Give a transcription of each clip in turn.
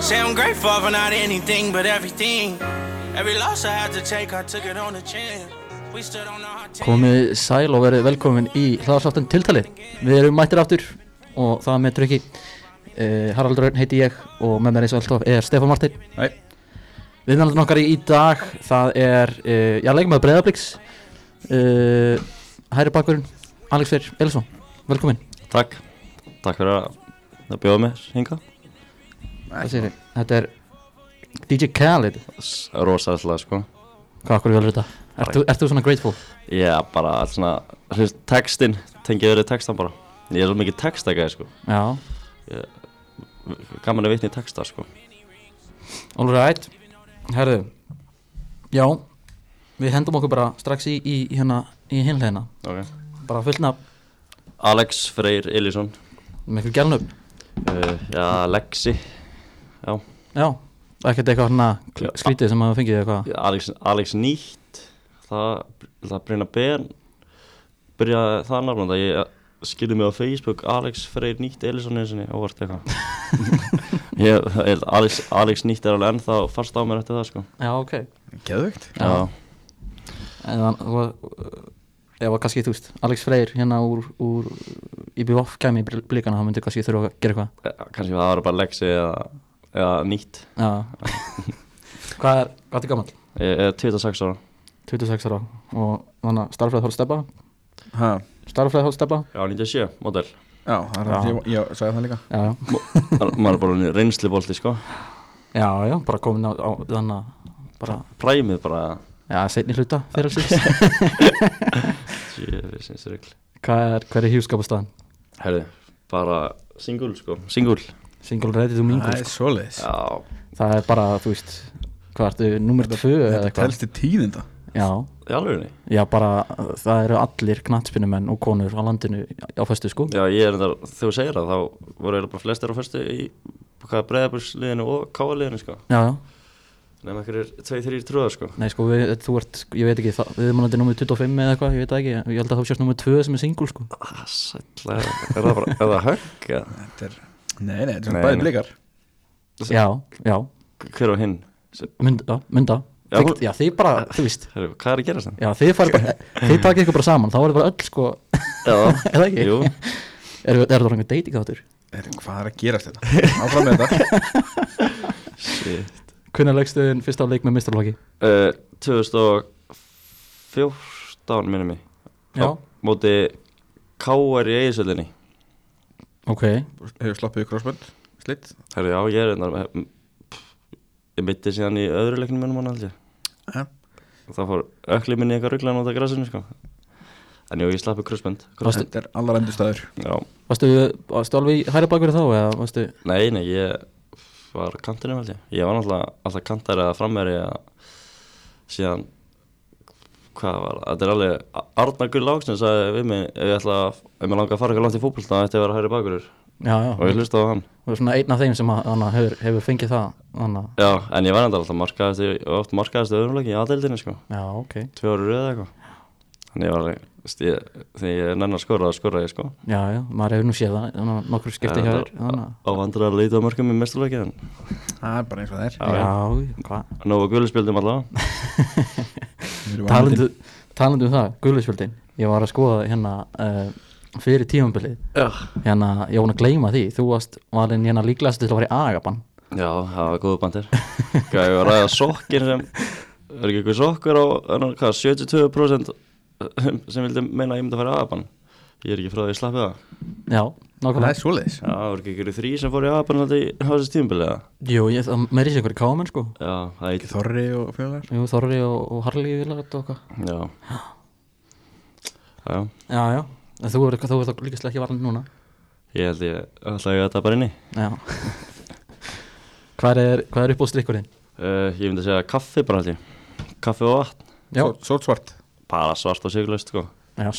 Say I'm grateful for not anything but everything. Every loss I had to take, I took it on the chin. We stood on our team. Komið sæl og verið velkomin í hlaðarsáttin tiltali Við erum mættir aftur og það með tryggi uh, Haraldur Örn heiti ég og með mér eins og alltaf er Stefán Martin Hæ. Viðmjöldin okkar í, í dag það er, uh, já leikmaður Breiðabliks uh, Hæri bakkurinn Alex Freyr Elsson Velkomin, Takk, takk fyrir að, að bjóða mér hinga þið? Þetta er DJ Khaled. Rósæðslega sko. Hvað okkur velur þetta? Ert þú- svona grateful? Ég er bara allt svona, hlust, textin, tengið verið textan bara. Ég er svo mikið textagæði sko. Já, Gaman að vitna í texta sko. All right. Herðu. Já, við hendum okkur bara strax í, í, í hérna í hinleina Ok. Bara fullna Alex Freyr með ykkur gælnum uh, Já, Lexi. Já, Já, ekkert eitthvað svona skrítið sem að fengið eitthvað? Alex, Alex Nýtt. Það, það breyna ben. Byrjaði það það Ég skilði mig á Facebook Alex Freyr Nýtt Elísson eins og niður Óvart eitthvað. Ég held Alex, Alex Nýtt er alveg ennþá fast á mér eftir það sko. Já, ok. Geðvögt Já. En þann, þú ef að kannski, þú veist, Alex Freyr hérna úr, úr IBVF kæmi í blíkana, þá myndi kannski þurfa að gera eitthvað. Ja, kannski það var bara Lexi eða, eða nýtt. Já. Hvað er, hvað er gammal? ég er 26 ára. 26 ára. Og þannig að starffræði hóll steppa Ha, Starffræði hóll steppa já 97 model. Já, það er Já. það ég, ég sagði það líka. Já, já, maður er bara reynsli bolti sko. Já, já, bara komin á, á þannig að bara, præmið bara. Já, setni hluta fyrir síðan Hvað er, er hjúskapastæðan? herðu bara single sko. Single. Single ready to mingle Það er svoleiðis. Já. Það er bara, þú veist Hvað ertu, nummer 2 eða Þetta eitthvað telst til tíðinda. Já, í alvegni já bara Það eru allir knattspinnumenn og konur á landinu á föstu sko. Já ég er þetta þegar þú segir það þá voru eiginlega bara flestir á fyrstu í hvað breyðabursliðinu og káaliðinu sko. Já, já, nefnum einhverjir tvei þrýr trúðar sko. Nei sko við, þú ert, ég veit ekki það, Við erum alveg nummer 25 eða eitthvað, ég veit það ekki Ég held að þá sést nummer 2 sem er single sko. Ah, sætla er það bara er það högg er Nei, nei, þetta er svona Nei, bæði nei. blikar. Já, já, hver var hinn? Mynda, mynda. Já, hún- já þið bara, þú herðu hvað er að gera þann Já, þið farið bara, þið takið ykkur bara saman Þá er bara öll sko, já. Jú. Er, er það einhver dating þáttur? Er- Hvað er að gerast þetta? Áfram með þetta. Shit Hvernig leggstu þinn fyrst á leik með mistarlóki? Uh, 2014 minnum mig Já, móti K.R. í eigisöldinni ok Hefur sloppið í crossbund Slitt Herri, já, ég er einnar ég mitti síðan í öðru leiknum minnum hann aldrei Ja. það fór ökli minni í eitthvað rugglan út af græsinu sko. en jú, ég slappi krusbönd Varstu- Þetta er allar endur staður já, Varstu, varstu alveg í hæri bakur þá eða varstu nei, nei, ég var kantinu aldrei ég. Var náttúrulega alltaf kantari eða frammeri eða síðan hvað var, það? þetta er alveg Arnar Gull Áksson sagði við mig ef ég ætla að, ef mér langar að fara eitthvað langt í fótboll þá ætti ég að vera hæri bakurur Já, já, og ég hlusta á hann. Þú er svona einn af þeim sem að, hana, hefur, hefur fengið það hana. Já, en ég var enda alltaf markaðist oft markaðist öðrumleiki í aðeildinu sko. Já, ok. Tvö ári röða eitthvað. Þannig ég var ég, þegar ég er nenn að skora þá skora ég sko. Já, já, maður hefur nú séð það nokkur skipti hjá þér Á vandur að leita á mörgum í mesturleiki en Það er bara eins og það er. Já, já. Hvað? Nógu guðlispjöldum allavega Talandu, talandu um það, guðlisfjöldin Ég var að skoða hérna uh, fyrir tímambilið Já, Hérna, ég var að gleyma því Þú varst valinn hérna líklegast til að fara í agabann. Já það var góðu bandir. Ég var að ræða sokkin sem Er ekki eitthvað sokkur á, þennan, hvað, 72% sem vildi meina að ég myndi að fara aðabann Ég er ekki frá því að slappi það. Já, Það nákvæmlega. er svoleiðis. Já, það voru ekki ykkur þrý sem fór í aðabann þetta í hásist tímabilið eða? Jú, ég, það meiri sér einhverju kámen sko. Já, það er ekki Þorri og fjölar Jú, Þorri og, og Harli vilar þetta og hvað Já. Já, Já, já, en þú verður þú verður líkast ekki valinn núna? Ég held ég ætla að þetta bara inni. Já. Hvað er, hvað er upp á strikkurinn? uh, Ég myndi að segja kaffi bara ég. Kaffi og vatn. Já, Sót svart Bara svart og sigurlaust sko. Er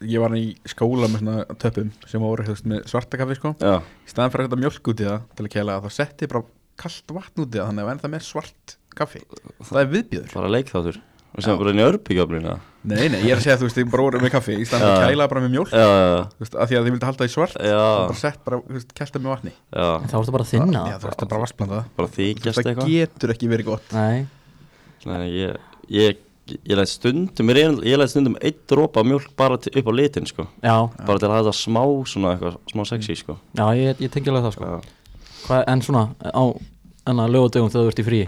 Ég var í skóla með svona töpum sem voru með svarta kaffi sko. Já, Í staðan fyrir að þetta mjölk út í það til að kæla þá setti ég bara kalt vatn út í það þannig að það er með svart kaffi Það er viðbjöður bara leikþáttur. Og sem bara inn í örbygjöflina Nei, nei, ég er að segja, þú veist, þið bara voru með kaffi Í stæðan Já. að kæla bara með mjólk. Já, já, Þú veist, að því að þið vildi halda því svart já, og bara sett bara, þú veist, kælta með vatni. Já, þá ertu bara að þinna Já, þú veist, það er bara bara þykjast Það eitthvað. getur ekki verið gott. Nei, Nei, ég, ég, ég læt stundum, ég, er- læt stundum eitt dropa af mjólk bara til, upp á litin, sko. Já, Bara til að hafa þetta smá, svona eitthvað, smá sexy, sko. Já, ég, ég tengi alveg það sko. Já, Hvað, en svona, á enna lögadögum þegar þú ert í frí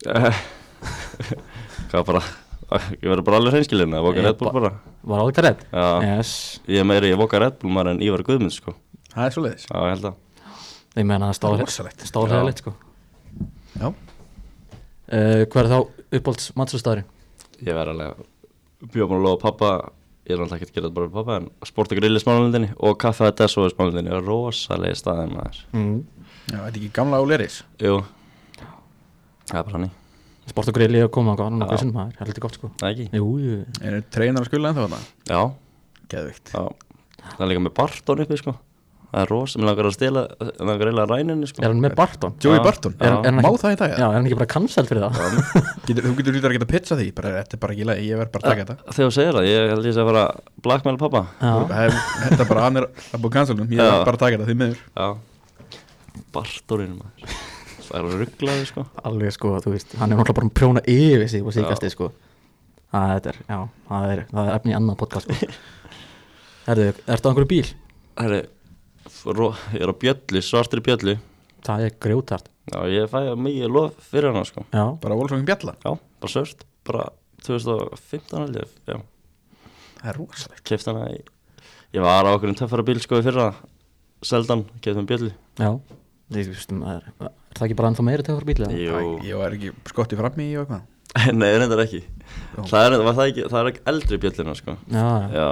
Hvað bara, ég verður bara alveg hreinskilin að voka Red Bull ba- bara. Var alveg það redd? Já, Yes, ég er meiri, ég voka Red Bull maður en Ívar Guðmund, sko. Það er svo leiðis Já, ég held að. Ég meina það Það er rosalegt. stálheðilegt sko Já. uh, Hvað er þá uppbólds mattsústaðurinn? Ég verð alveg bjóð búin að lofa pappa Ég er náttúrulega ekki að gera þetta bara fyrir pappa En sport og grill í smálundinni og kaffe að desso í smálundinni er rosalega staðin maður. Mm. Já, þetta er ekki gamla áleiris Jú. Það er bara hann Sport og grill ég að koma á hann Já. nokkuð sinnum það er heldur gott sko. Það ekki? Jú, jú, Er treinar að skula ennþá þarna? Já, Geðvikt já. Það er líka með Barton uppi sko Það er rosa, mér langar að stela Mér langar að reyla ræninni sko. Er hann með Barton? Joey. Barton, Er- er hann má ekki- það í dag? Já, er hann ekki bara cancelled fyrir það? Getur, þú getur lítur að geta pitcha því bara, Þetta er bara ekki leið, ég verð bara að taka þetta. Þegar þú segir það, ég held að fara að blackmail pappa Þetta er bara, hann er að búið cancelum Ég verð bara að taka þetta því miður. Já. Bartoninn maður. Það er að rugglaði sko. Alveg sko, þú veist Hann er náttúrulega bara að prjóna yfir sig og síkasti sko. Það þetta er, já, það er, það er efni í annað podcast sko. Herðu, ertu á einhverju bíl? Það er Ég er á bjöllu, svartri bjöllu. Það er grjótart Já, ég fæ mikið lof fyrir hana sko. Bara Wolfsvangin Bjalla? Já, bara svört. Bara 2015 held ég. Já, Það er rosalegt. Keft hana í Ég var á okkur um töffara bíl sko í fyrra. Seldan, keft um bjöllu. Já. Þú veist, er, er það ekki bara ennþá meiri tegur bíl? eða? Jú. Ég var ekki skottið frammi í og eitthvað. Nei, reyndar ekki. Það er, það, ekki, það er ekki eldri bjöllina sko. Já, já, Já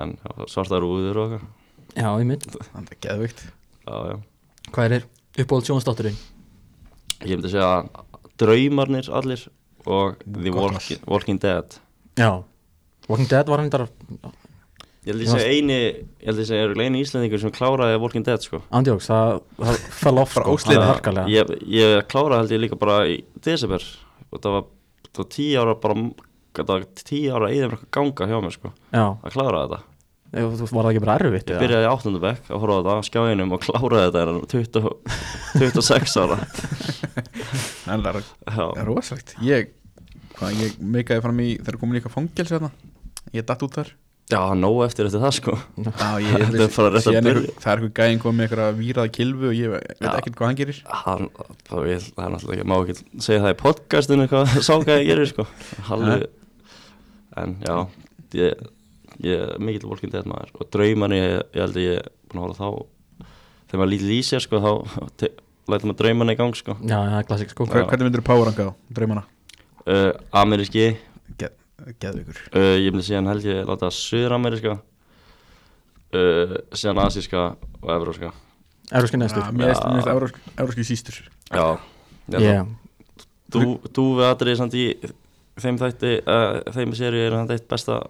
En já, svartar úður og eitthvað já, ég mynd Það er geðvikt Já, já. Hvað er uppbóld sjónstátturinn? Ég myndi segja Draumarnir allir Og The Walking, Walking Dead. Já. Walking Dead var hann þar Ég held ég segja eini Ég held ég segja örugglega eini íslendingur sem kláraði Walking Dead sko. Andjóks, það, það fell off sko, það er harkalega. Ég, ég kláraði held ég líka bara í desember. Og það var, það var tíu ára bara Það var tíu ára eða ganga hjá mér sko. Já, Að klára þetta var það ekki bara erfitt? Ég byrjaði í áttundabekk að horfa á þetta á skjáinum og kláraði þetta en 20, 26 ára. En það er, Já, það er rosalegt. Ég, hvað, ég meikaði fram í Þegar komin eitthvað fangelsi þarna. Ég datt út þar. Já það er nóg eftir eftir það sko. Já, ég, Þetta er bara rétt að síðan byrja. einhver- Það er eitthvað gæðin komið með eitthvað víraða kilfu og ég veit ekkert hvað hann gerir. Hann, það, ég, það er náttúrulega ekki, má ekki segja það í podcastinu hvað sá hvað ég gerir sko. Halli, En já, ég, ég er mikill Walking Dead maður og draumanni, ég, ég held að ég er búin að horfa þá þegar maður lítið í sér sko þá lætur maður draumanni í gang sko. Já, það er klassik sko. Hver, Hvernig myndir þú poweranga á, draumana? uh, Ameríski, Geð, geðvikur uh, ég myndi síðan held ég láta Suður-Ameríska. Uh, síðan Asíska og Evróska Erfski næstur. Mér finnst- euróski sístur. Já, ég held að yeah. Þú, þú við aðrið samt í þeim þætti, uh, þeim séri er hann eitt besta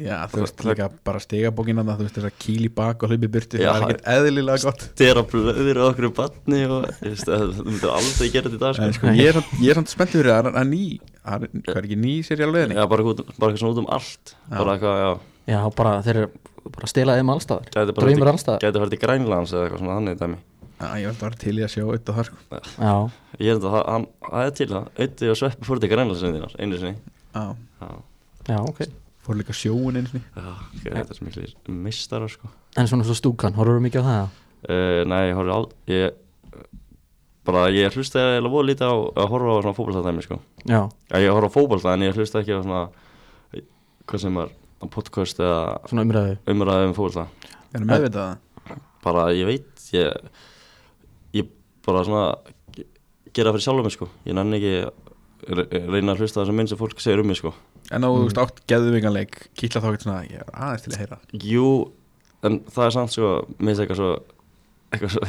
Já, þú veist líka bara stigabókina Þú veist þess að kýl í bak og hlaupi burtu Já. Það er ekkert eðlilega gott stera blöður á okkur batni og ég veist að þú myndir aldrei gera þetta í dag En sko. sko, ég er samt, ég er samt spenntið fyrir það Það er ný, það er, hvað er ekki ný sér í alveg Já, bara, bara eitthvað svona út um allt Já. bara eitthvað, já, Já, bara þeir eru bara stilaðið um allstaðar Draumur allstaðar gæti farið til Grænlands eða eitthvað svona þannig ég var bara til í að sjá auðvitað þar sko. Já, Ég er það, hann, það er til það Ötti og Sveppi fór til Grænlands sinniðar, einu sinni. Já, Já, já, ok. Fór líka sjóun einu sinni. Já, ok, þetta er sem miklir mistarar sko. En svona svo stúkan, horfður mikið á það? uh, Nei, ég á ég, bara, ég hlusta eða voru lítið á að horfa á svona fótboltadæmi sko. Já, Já, ég horfa á fótbolta en ég hlusta ekki á svona hvað sem er á podcast eða svona umræðu. umræðu um fótbolta. Það meðvitað það? bara ég veit ég bara svona ge- gera fyrir sjálfum mig sko. Ég nenni ekki reyna að hlusta það sem minn sem fólk segir um mig sko. En á þú veist átt geðvikanleik Kýtla þá ekkert svona, ég er aðeins til að heyra. Jú, en það er samt sko mér finnst eitthvað svo eitthvað svo,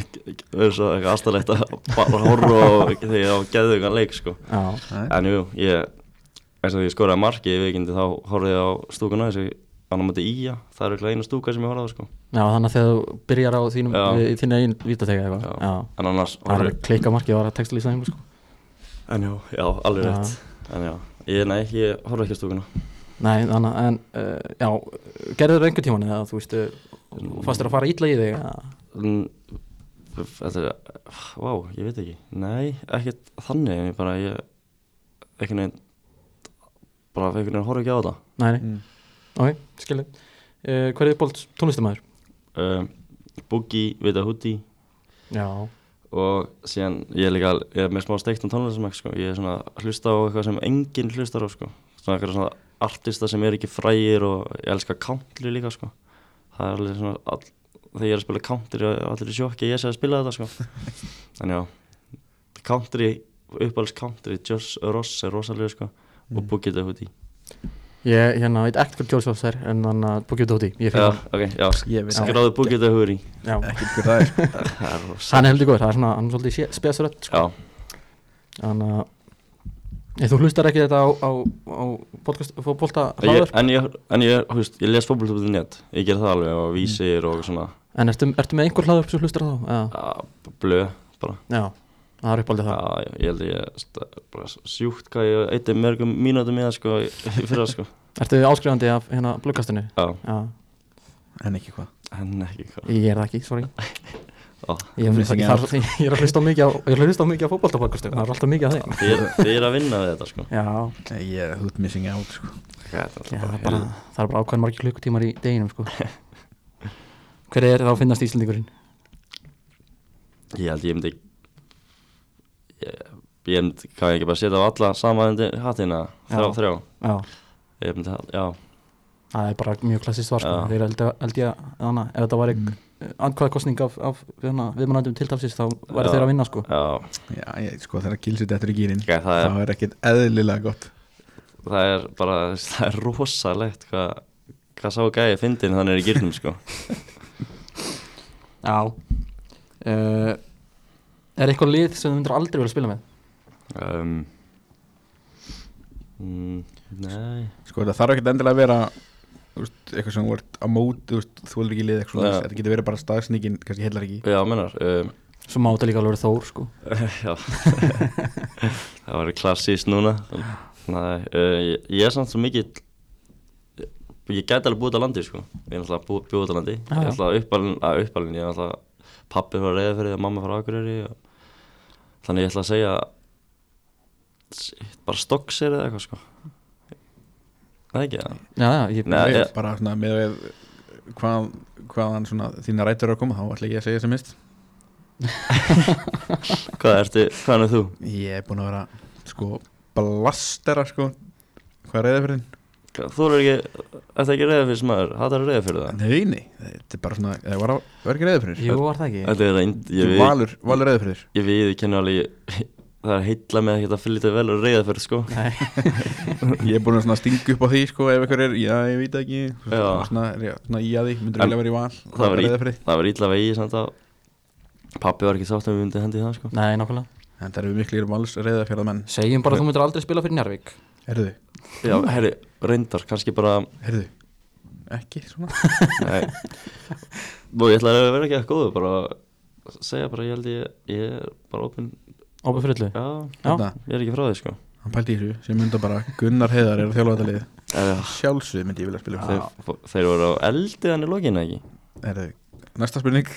svo eitthvað aðstæðlegt að bara horfa á þegar ég á geðugan leik sko. Já, en jú, ég eins og því ég skoraði marki í vikindi þá horfði ég á stúkuna þessi annar mæti Ía, það er eitthvað eina stúka sem ég horfði á sko já, þannig að þegar þú byrjar á þínum, Já. þínu einn vítatega eitthvað Já. Já, en annars það er klika markið var að textilísa þeim sko en jú, já, alveg Já. rétt en já, Ég, nei, ég horf ekki á stúkuna Nei, þannig, en uh, já, gerður einhvern tíman eða þú veist, fannst þér að fara illa í þig eða? Þetta er, vá, ég veit ekki Nei, ekkert þannig Ég bara, ég einhvern veginn bara einhvern veginn horf ekki á þetta Nei, nei, Mm. Ok, skilja uh, Hver er bólt tónlistamæður? um, Boogie, Vita Hoodie Já, og síðan ég er líka ég er með smá steikt um tónlistamæk sko. ég er svona hlusta á eitthvað sem enginn hlustar á sko. svona eitthvað svona artista sem er ekki frægir og ég elska country líka sko. það er alveg svona all, þegar ég er að spila country og allir í sjokki ég sé að spila þetta sko. en já country, uppáhalds country Josh Ross er rosalega sko. og Boogie the Hoodie ég hérna veit ekkert hvað Soss er en þannig að fyrir hann ok, já, Ég veit ekki skráðu Boogie the Hoodie. Já, ekkert hver það er það er hann er heldur góður, það er svona, hann er svolítið spesarött sko. já, Þannig að þú hlustar ekki þetta á, á, á podcast, fótbolta ég, hlaður. en ég, en ég, þú veist, ég les ger það alveg og vísir og svona. En ertu, ertu með einhver hlaður sem hlustar á þá? Blöð bara. Já það er uppaldið það. Já, ég held að ég bara sjúkt hvað ég eitti mörgum mínútum í það sko í í fyrra sko. Ertu áskrifandi af hérna blöggastinu? Já, Já, En ekki hvað? En ekki hvað. Ég er það ekki, sorry. Ó, Ég, er að hlusta á mikið á, ég er að hlusta á mikið á fótboltapodcastu Það er alltaf mikið af þeim. Þið er- þið er að vinna við þetta sko. Já, Ég er hút missing out sko. Já það, er bara, það er bara ákveðin margir klukkutímar í deginum sko. Hver er þá að finnast Íslandingurinn? Ég held ég myndi Ég, myndi, hvað ég ekki bara setja á alla saman hattina Þrjá, Já. þrjá Já, Ég myndi, já, það er bara mjög klassist svar sko. Þeir held, ég að hana, ef þetta var mm. andkvæða kostning af, af hérna, viðmannandum tiltafsins þá væri Já. þeir að vinna sko. já Já, ég, sko þegar kilsit eftir í gýrin það er- þá er ekkert eðlilega gott Það er bara, það er rosalegt hvað Hvað sá gæði fyndin þannig er í gyrnum sko Já uh, Er eitthvað lið sem þú myndir aldrei vilja spila með? um, mm, Nei. Sko það þarf ekkert endilega að vera veist, eitthvað sem ert á móti þú veist, þú er ekki lið eitthvað svona Já. þetta getur verið bara staðsníkin, kannski heillar ekki. Já, mennar um, Svo máta líka alveg Þór sko. Já. Það var klassíst núna. Nei, uh, ég, ég er samt svo mikill Ég gæti alveg búið á landi sko. Ég er alltaf bú, búið á landi. Já, Ég er alltaf uppalinn, að uppalinn Ég er alltaf pappi frá reyðafyrði og mamma frá akureyri og... Þannig ég ætla að segja Bara stokksir eða eitthvað sko. Það ekki það Já, já, ég, Nei, ég- bara svona með við hvað, hvaðan svona þína rætur eru að koma þá ætla ég að segja sem mist Hvað ertu, hvað er þú? Ég er búin að vera sko blastera sko hvað er reyða fyrir þinn? Hvað- Þú er ekki, ertu ekki reyðafyrðis maður? Hattar reyðafyrði það? Nei, nei, þetta er bara svona það var, var ekki reyða fyrir Jú, var það ekki? Þetta er reynd, ég, við, Valur, valur reyða fyrir ég við kenni alveg ég- Það er heilla með að geta fylgta vel og reyðafyrð sko. Nei, Ég er búin að svona stinga upp á því sko ef eitthvað er, já ég veit það ekki. Já. svona, svona í að því, myndur vilja vera í val það var reyða fyrir Það var ítla vegi samt að Pappi var ekki sátt að við myndið hendi í það sko. Það reyða fyrir Segjum bara að þú myndir aldrei spila fyrir Njarvík Herðu, Já, herri, reyndar, kannski bara herðu Ekki svona. Nei. Bú, ég ætla að vera ekki að góðu bara segja bara, ég held ég ég er bara opinn, Ópið fyrir öllu? Já, Já, Þarna, ég er ekki frá því sko. Hann pældi í þessu sem mynda bara Gunnar Heiðar er að þjálfa þetta lið. Ef, Sjálfsög myndi ég vilja spila þeir, þeir voru á eldi hann í lokinu ekki? Herðu, næsta spurning.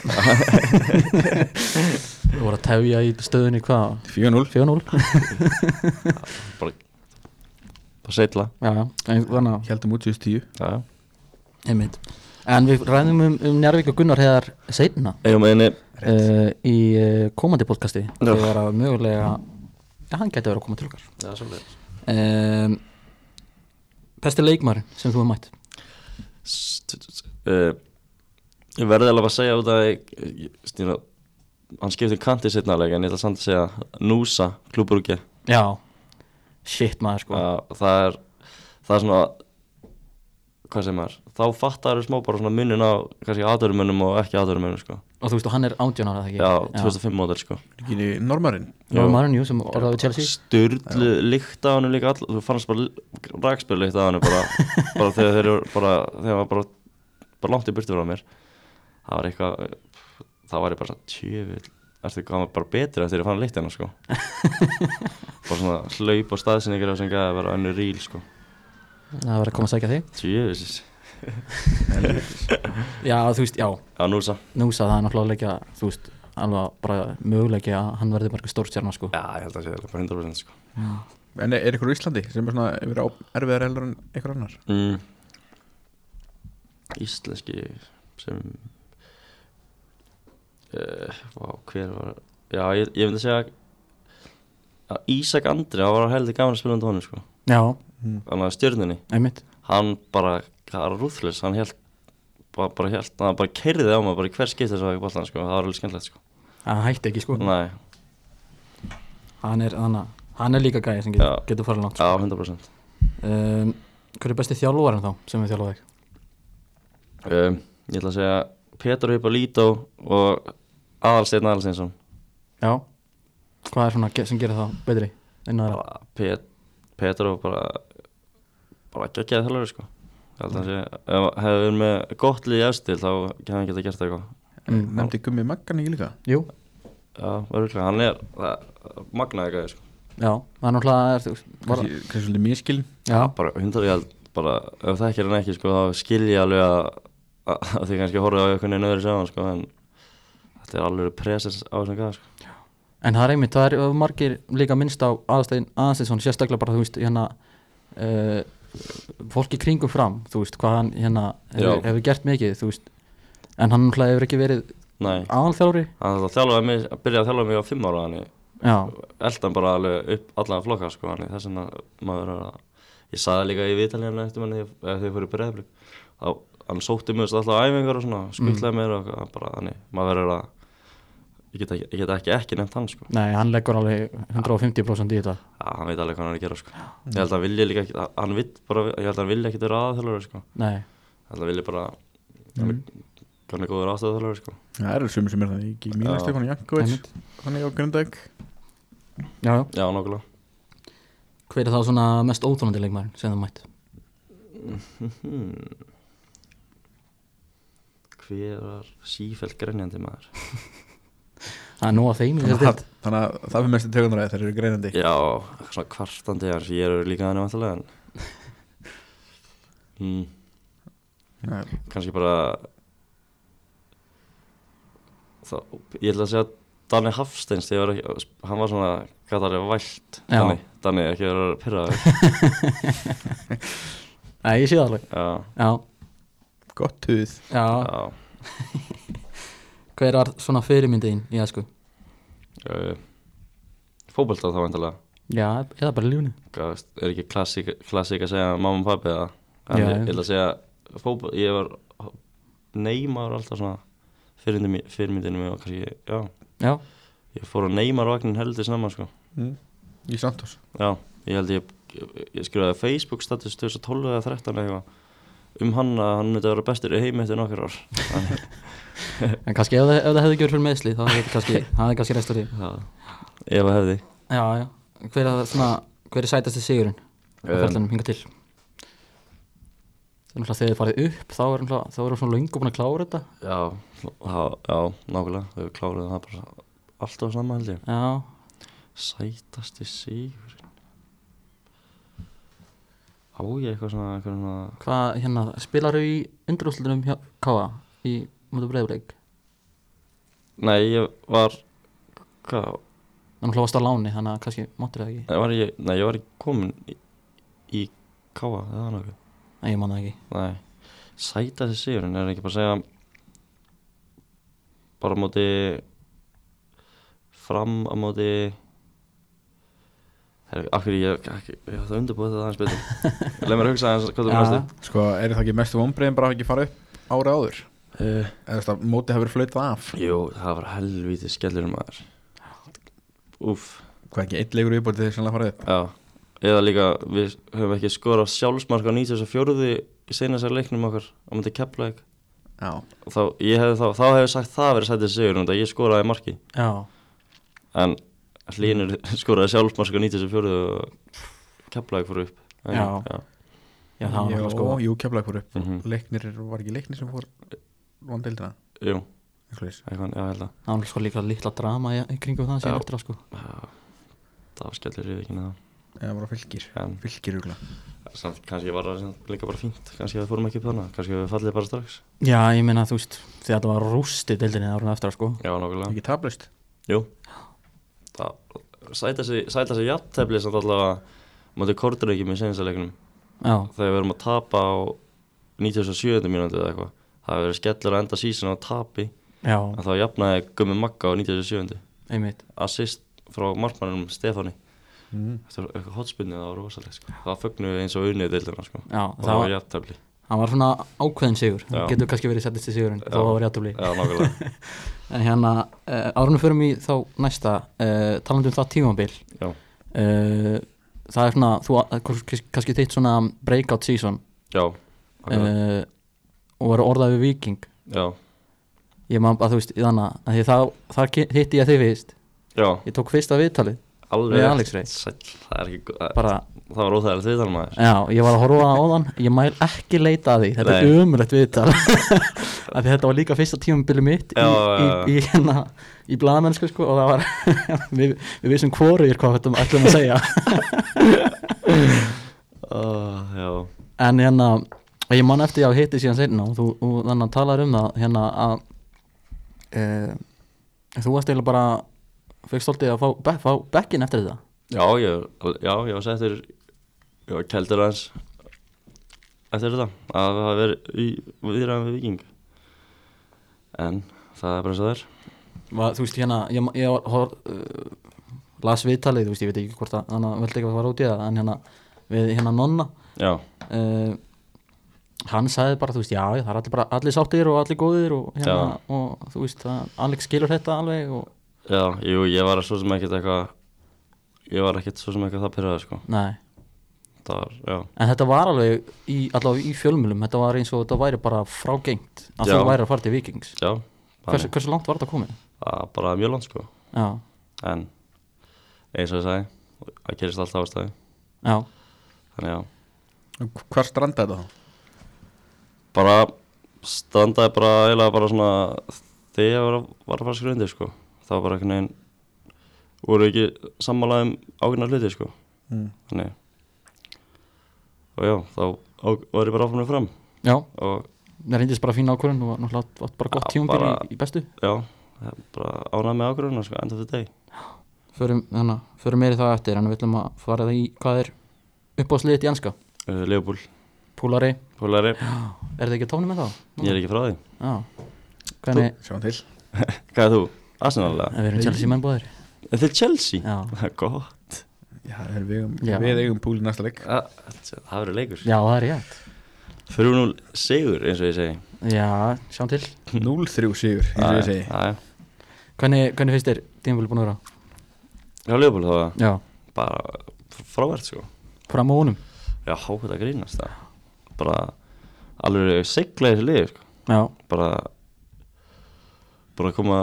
Þú voru að tefja í stöðunni hvað? 4-0 4-0 bara já, en þannig að. Hjaldum út síðust 10 já, einmitt. En við ræðum um, um Njarvík og Gunnar Heðar seinna. Eigum einni uh, í uh, komandi podcasti. Já. þegar að mögulega Já, hann gæti verið að koma til okkar. Já, svolítið um, Besti leikmar sem þú hefur mætt? Uh, ég verði alveg að segja út að ég, ég, stýna, hann skipti kanti setna alveg en ég ætla samt að segja Núsa, klúburúkja Já, shit maður sko. Það er það er svona hvað sem er, þá fattar smá bara svona munin á kannski aðdörumönnum og ekki aðdörumönnum sko. Og þú veist, og hann er átján ára, það ekki? já, 2005 módel sko. Ekki Normarinn Nóri maðurinn, jú, sem orðaði við Chelsea. Sturlu líkt á hann líka all, þú fannst bara rækspil líkt á hann bara, bara þegar þeir eru bara, þegar var bara, bara langt í burtu frá mér. Það var eitthvað það var ég bara tjöfil ertu hvað bara betri eftir að ég fann líkt hennar sko? Bara svona hlaup og staðsynningar sem gæði að vera önnur ríl sko. Það verður að koma að segja þig. Tjöfis Já, þú veist, já, Já, núsa Núsa það. Er náttúrulega leikja, þú veist alveg bara möguleiki að hann verði bara stórstjarnar sko. Já, ég held að það sé bara 100% sko. En er, er ykkur á Íslandi sem er svona erfiðar heldur en ykkur annar? mm. Íslenski sem uh, Vá, hver var Já, ég, ég myndi segja að Ísak Andri, hann var heldur gaman að spila um tónu sko. Já, Þannig að stjörnunni. Einmitt. Hann bara, það var rúðlis hann held, bara, bara held hann bara keiriði á mig bara í hver skipt þess að ekki bollan sko, það var alveg skemmtilegt sko. Það hætti ekki sko. Nei, Hann er, hann, hann er líka gæði sem getur, Já. getur farið langt já, sko. 100% um, Hver er besti þjálfvarinn þá sem við þjálfaði? um, Ég ætla að segja Petur Hippolito og Aðalsteinn Aðalsteinsson Já Hvað er svona sem gerir það betri? Þeirra? bara Pet, Petur og bara bara þjálfari sko Ég held að segja, ef hefði verið með gott lið í efstil þá hefði hann getað gert eitthvað Mm, Nefndi Gummi Maggan ekki líka? Jú, Já, örgulega, hann er magnaði gæði sko já, það er náttúrulega er, kannski svolítið miskilin? Já, bara hundar ég held bara ef það ekki er hann ekki sko þá skil ég alveg að, að, að þið kannski horfið á einhvern veginn öðru sjáðan sko en þetta er alveg presens á þessum gæða sko. En það er einmitt, það er margir líka minnst á aðstæðin aðstæðin sérstaklega bara, þú veist, hérna uh, fólki kringum fram, þú veist, hvað hann hérna hefur, hefur gert mikið, þú veist. En hann náttúrulega hefur ekki verið Nei, aðalþjálfari. Hann þjálfaði mig, byrjaði að þjálfa mig á fimm ára eldan bara upp allan flokka sko þess vegna maður er að ég saði líka í viðtalina eftir manni þegar þau breyðablik þá hann sótti mjög alltaf á æfingar og svona skuttlaði mér og bara þannig maður verður að ég get ekki, ég get ekki, ekki nefnt hann sko nei, hann leggur alveg 150% í þetta Já, hann veit alveg hvað hann er að gera sko. Ég held að hann vilja líka ekki, hann vill bara, ég held að hann vilja ekki vera aðþjálfur sko. Nei, Ég held að hann vilja bara, hann er, hann er góður aðstæðaþjálfur sko. Það eru sumir sem er það ekki Míla Já. Stefán Jankovic einmitt Þannig á Grundauk Já, já, Já, nokkulega. hver er þá svona mest óþólandi leikmærin sem það mætt? Hver var sífælt grenjandi maður? Það er nú að þeim Þannig þannig að það fyrir mestu tegundaræði þeir eru greinandi. Já, svona kvartandi hans, ég er líka þannig vantilega en Já, kannski bara þá, ég ætla að segja Danni Hafsteins var ekki, hann var svona gætari vælt. Danni, Danni ekki verið að pyrra Nei, ég sé það alveg. Já, Já, Gott tuð já, já hver var svona fyrirmyndiðin í æsku? uh, Fótbolta þá vantilega Já, eða bara veist, er ekki klassík, klassík að segja mamma og pappi eða? Ég, ætla að segja fótbolta, ég var Neymar alltaf svona fyrirmyndinu mín og kannski, já. Já, ég fór á Neymar vagnin heldur snemma sko. Mm. Í Santos. Já, ég held ég, ég, ég skrifaði Facebook status 2012 eða 13 eða eitthvað um hann að hann myndi að vera bestur í heimi eftir nokkur ár. En kannski ef það, ef það hefði gjörð fyrir meðsli þá hefði kannski, það kannski restur í ef að hefði. Já, já, hver er, svona, hver er sætasti sigurinn á Um, ferðanum hinga til? Það þegar þið farið upp þá er erum svona löngu búin að klára þetta. Já, já, nákvæmlega. Við kláruðum það bara alltaf saman held ég. Já, Sætasti sigur Á ég eitthvað svona, eitthvað svona hvað, hérna, spilar í undurúslutunum hjá Káa í mútu breyðuleik? Nei, ég var Hvað, náttúrulega varst á láni, þannig að kannski máttir það ekki. Nei, var ég, nei, ég var ekki komin í, í Káa, eða nokkuð? Nei, ég man það ekki. Nei, sætasti sigurinn er ekki bara að segja bara á móti fram á móti akkur ég, ekki, ég ætla að undirbúið þetta aðeins betur. Leð mér að hugsa aðeins hvað þú Já. næstu Sko, er það ekki mestu vonbreiðin bara að ekki fara upp ára áður? uh, Eða þú veist að mótið hefur flautað af? Jú, það var helvítið skellur maður. Úff, Hvað ekki, eitt leikur viðbútið þegar sannlega farið upp? Já. Eða líka, við höfum ekki skorað sjálfsmark á 94 í seinasar leiknum okkar á móti Keflæk Já, þá, ég hefði þá, þá hefði sagt það verið sætið sigur en ég skoraði Hlínur skoraði sjálfsmark á 94 og Keflæk fór upp. En- Já. já. já, það var náttúrulega sko Jú, keflaði fór upp. Mhm. Leiknir, var ekki leiknir sem fór von deildina Jú, Eitthvað eitthvað, já, held að. Það var sko líka litla drama í, kringum það síðan eftir á sko. Já. það var skellir í vikinu það eða bara fylgir. En fylgir hugla samt kannski var það líka bara fínt. Kannski að við fórum ekki upp þannig Kannski að við fallið bara strax. Já, ég meina þú veist því að þetta var rústi deildinni árun eftir sko. Já, nokkulega ekki tablust Jú Það sæta sig, sæta sig jafntefli samt allavega Mátti kortur ekki með senasta leiknum Já, Þegar við erum að tapa á 97. mínúti eða eitthvað Það hefur verið skellur að enda sísun á tapi já, En þá jafnaði Gummi Magga á 97. einmitt Assist frá markmannum Stefáni mm. Þetta var eitthvað hotspinni það var rosalegt sko. Það fögnuðu eins og unnið deildina sko. Já, Og það var var, jafntefli hann var svona ákveðin sigur. Það getur kannski verið settist í sigurinn það var nokkulega En hérna, uh, árunum förum í þá næsta uh, talandi um það tímabil Já, uh, Það er svona, þú kannski- þitt svona breakout season. Já, uh, og var orðað við Viking já, Ég man að þú veist, í þannig að það, hitti ég þig fyrst. Já. Ég tók fyrsta viðtalið Alveg. Sæll, Það er ekki, bara, það var óþægilegt við þar maður. Já, ég var að horfa á þann Ég mæl ekki leita að því, þetta Nei. er umrætt viðtal þetta var líka fyrsta tímabili mitt Já, í, í, í, hérna, í blaðamennsku sko, og það var við, við vissum hvoru ég hvað þetta ætlum að segja. Já, En hérna, ég man eftir ég að hitti síðan seinna og þú og þannig að talar um það hérna að e, þú varst eiginlega bara fegst stoltið að fá, be, fá bekkin eftir þetta. Já, ég, já, ég var settur Ég var keldur aðeins Eftir þetta Að við hafa verið í viðræðum við Viking En það er bara eins og það er. Var, Þú veist hérna, ég, ég hor, uh, las viðtalið, þú veist, ég veit ekki hvort að að veldi ekki að fara út í það en hérna, við hérna nonna Já, uh, hann sagði bara, þú veist, já, það er allir, bara, allir sáttir og allir góðir og hérna, og þú veist, Alex skilur þetta alveg og, já, jú, ég var svo sem ekkert eitthvað Ég var ekkert svo sem eitthvað það pyrraði sko. Nei. Það var, En þetta var alveg í, allavega í fjölmjölum þetta var eins og þetta væri bara frágengt að Já. þú væri að fara til Vikings Já, hversu, hversu langt var þetta komið? það var bara mjög langt sko. Já, En eins og ég sagði Það gerist alltaf á stæði já, Þannig já. Hvar strandaði þetta þá? Bara standaði bara eiginlega bara svona Þegar ég var að, var að fara skrundi sko. Það var bara einhvern veginn Voru ekki sammálaðum ákveðna hluti sko. Mm. Þannig Og já, þá var ég bara áfram með fram. Já. Og það reyndist bara fín ákvörðun og náttúrulega átt bara gott Já, tímabil bara- í, í bestu. Já, það er bara ánægð með ákveðuna sko End of the day. Förum, þannig, förum meiri það eftir en við ætlum að fara það í hvað er upp á sliðið í enska uh, Leopold, Púlari, Pólari. Er það ekki að tóna með þá? Ég er ekki frá því. Já, hvernig, Sjáum til. Hvað er þú? Arsenal eða? við erum Chelsea menn bóðir Er þið Chelsea? Já, Það er gott Já, er við, eigum- Já. við eigum púl í næsta leik. Ja, Það verður leikur. Já það er rétt. Fyrir nú sigur eins og ég segi. Já, sjáum til. 0-3 sigur, eins og ég segi. Já, Hvernig, hvernig finnst þér tímabil búin að vera? já, Leopold það var Já, bara frávært sko. Fram á honum. Já, hókvæmt að grínast það. Bara alveg segla þessi lið sko. Já, Bara bara koma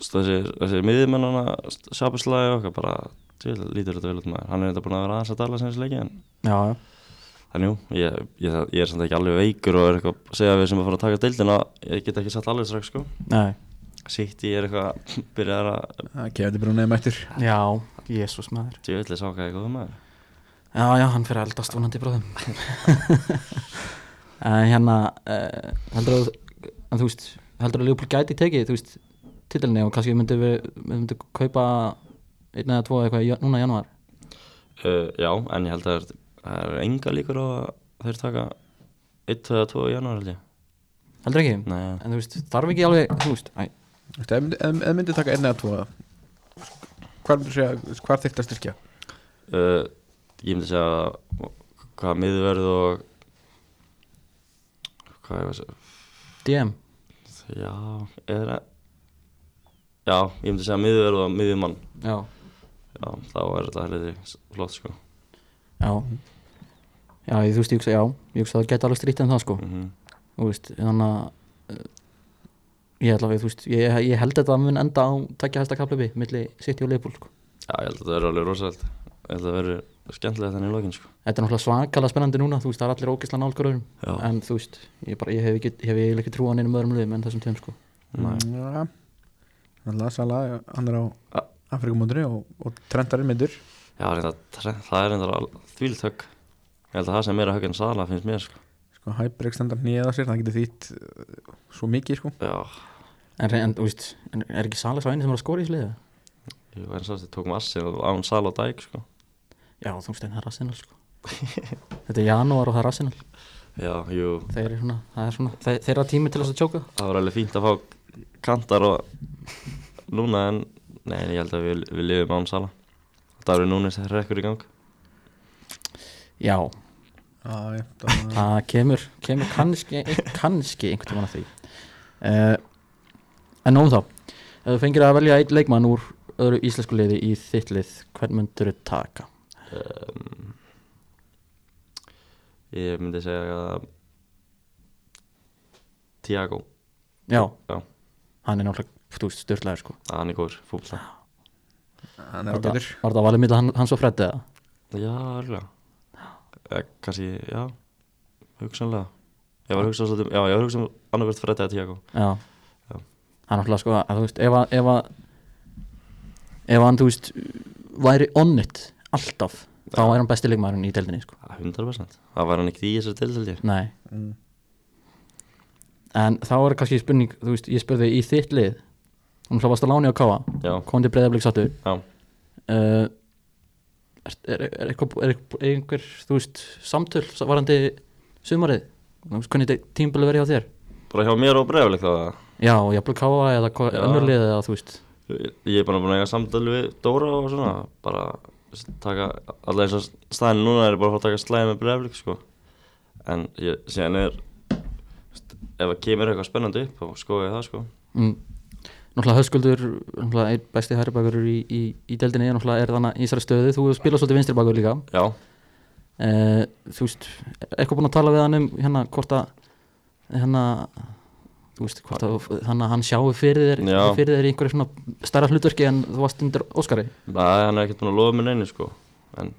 þessi, þessi miðjumennana sjápuslæði og okkar bara til, lítur þetta vel út maður. Hann er þetta búin að vera aðeins að dala sem þessi leiki en já, já. Þannig jú, ég, ég, ég er samt ekki alveg veikur og er eitthvað að segja við sem að fara að taka deildina ég get ekki satt alveg strax sko. Nei, Sitt ég er eitthvað byrjar að Það kefði bara nefn eftir já, jésús maður. Djöðli sá hvað ég góða maður. Já, já, hann fyrir að eldast vonandi bróðum. En hérna uh, heldur að en þú veist, heldur að Leopold gæti tekið þú veist, titilinni og kannski myndi við myndi kaupa einn eða tvo eitthvað í, núna í janúar? Uh, Já, en ég held að það er enga líkur á að þeir taka 1, 2 eða 2 í janúar held ég. Heldur ekki? Nei, En þú veist, þarf ekki alveg, þú veist, æ, Þú veist, Ef myndi- taka einn eða tvo Hvar myndir segja Hvar þyrfti að styrkja? uh, ég myndi segja hvað miðverð og hvað ég var að segja? DM Já, eða Já, ég myndi segja miðverð og miðjumann. Já, Já, þá er þetta heldur flott sko já Já, ég, þú veist, ég hugsa, já, ég hugsa að það geti alveg strýtt en það sko mm þú veist, þannig að uh, ég ætla að, þú veist, ég, ég held þetta að mun enda á takja hæsta kaplöfi milli City og Leopold sko. Já, ég held að þetta verður alveg rosalega Ég held að það verður skemmtilegt þannig í lokin sko. þetta er náttúrulega svakalega spennandi núna þú veist, það er allir ógislega nálgur öðrum Já. en þú veist, ég, bara, ég hef eiginlega ekki trú á neinum öðrum liðum en þessum tveim sko Nei. Já Þannig að Sala, hann er á Afrikumóndri og, og Trentarinn myndur. Já, reynda, það er reyndar þvílt högg. Ég held að það sem er meira högg en Sala finnst mér sko. sko Hæbrek standar nýjað á sér, það getur þýtt uh, svo mikið sko. Já, En, en veist, en er ekki Salas á einu sem er að skora í sliðu? ég var eins og þetta tók massi og án Sala og Dæk sko. Já, þú veist, en það er Arsenal sko. Þetta er janúar og það er Arsenal. Já, jú, Þeir eru svona, það er svona þeir, Þeirra tími til þess að tjóka. Það var alveg fínt að fá kantar og núna en Nei, en ég held að við, við lifum án Sala. Það eru núna sem rekkur í gang. Já, það það kemur, kemur kannski, kannski einhvern tímann að því. Uh, En nóum þá. Ef þú fengir að velja einn leikmann úr öðru íslensku liði í þitt lið hvern myndur þú taka? um, Ég myndi segja að Tiago Já, Já. hann er náttúrulega, þú veist, styrlaður sko. Hann er góður fútbolta. Hann er Var það ágætur. var það valið mitt hann, hans og Freddi eða? Já, eh, Kanski, já Hugsanlega. Ég var að hugsa svolítið, já, ég var að hugsa um annarkvært Freddi eða Tiago Já, Já. hann náttúrulega sko að þú veist, ef að ef að ef hann, þú veist, væri on it alltaf, þá er hann besti leikmaðurinn í deildinni sko. 100% Það var hann ekkert í þessari tilhældi Nei, mm. en þá er kannski spurning, þú veist, ég spurði í þitt lið hún hlá varst að láni á káa til breyðablík sattur já. Uh, er, er, er, er einhver, þú veist samtöl varandi sumarið? Hvernig tímbili verið hjá þér? Bara hjá mér og bregðarleik þá já, og jafnvel káa eða hvað- Já. önnur lið eða þú veist. Ég ég er bara búin að eiga samtal við Dóra og svona Bara taka Alla eins og staðin núna er bara að taka slæði með bregðarleik sko. En ég, síðan er Ef það kemur eitthvað spennandi upp þá skoði ég það sko. Mm. Náttúrulega höskuldur náttúrulega einn besti hæri bakurur í, í, í deildinni náttúrulega er þannig í þessari stöðu. Þú spila svolítið vinstri bakur líka. Já, uh, þú veist, eitthvað búin að tala við hann um hérna hvort að hérna þú veist, hvort að þannig að hann sjáu fyrir þér Já. fyrir þér í einhverju svona stærra hlutverki en þú varst undir Óskari? Það hann er ekkert búin að lofa mér neinu sko. En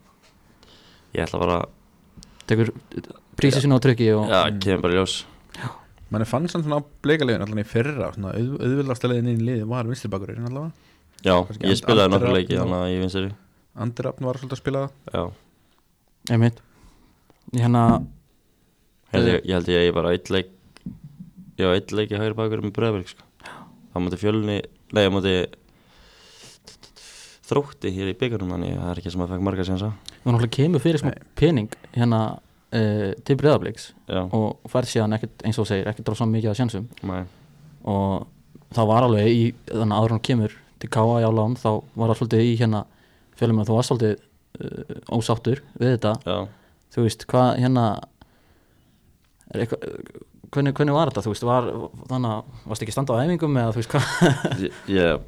ég ætla bara tekur prísi sinna á tryggi og Já, kemur bara í ljós mann er fann samt svona á bleikaliðin allan í fyrra svona auð, auðvildasta leiðin inn í liði var vinstribakurinn allavega. Já, Kannski ég spilaði andra- nokkur leiki þannig að ég vinst þér Andirafn var svolítið að spila. Það Já, einmitt. Hérna, ég held ég, ég, held ég eigi bara eitt leik Já, eitt leik í hægri bakur með Breiðberg sko. Það múti fjölni Nei, það múti Þrótti hér í byggarnum Þannig að það er ekki sem að fekk marga sénsa þú náttúrulega kemur fyrir smá pening hérna uh, til breyðabliks Já, og færð síðan ekkert eins og segir, ekkert dráð mikið að sjansum mæ og það var alveg í þannig að áður hann kemur til Káa í álán þá var það svolítið í hérna fjölum að þú var svolítið uh, ósáttur við þetta. Já, þú veist hvað hérna er eitthvað hvernig, hvernig var þetta þú veist var, þannig að varst ekki standa á æfingum eða þú veist hvað? Ég, ég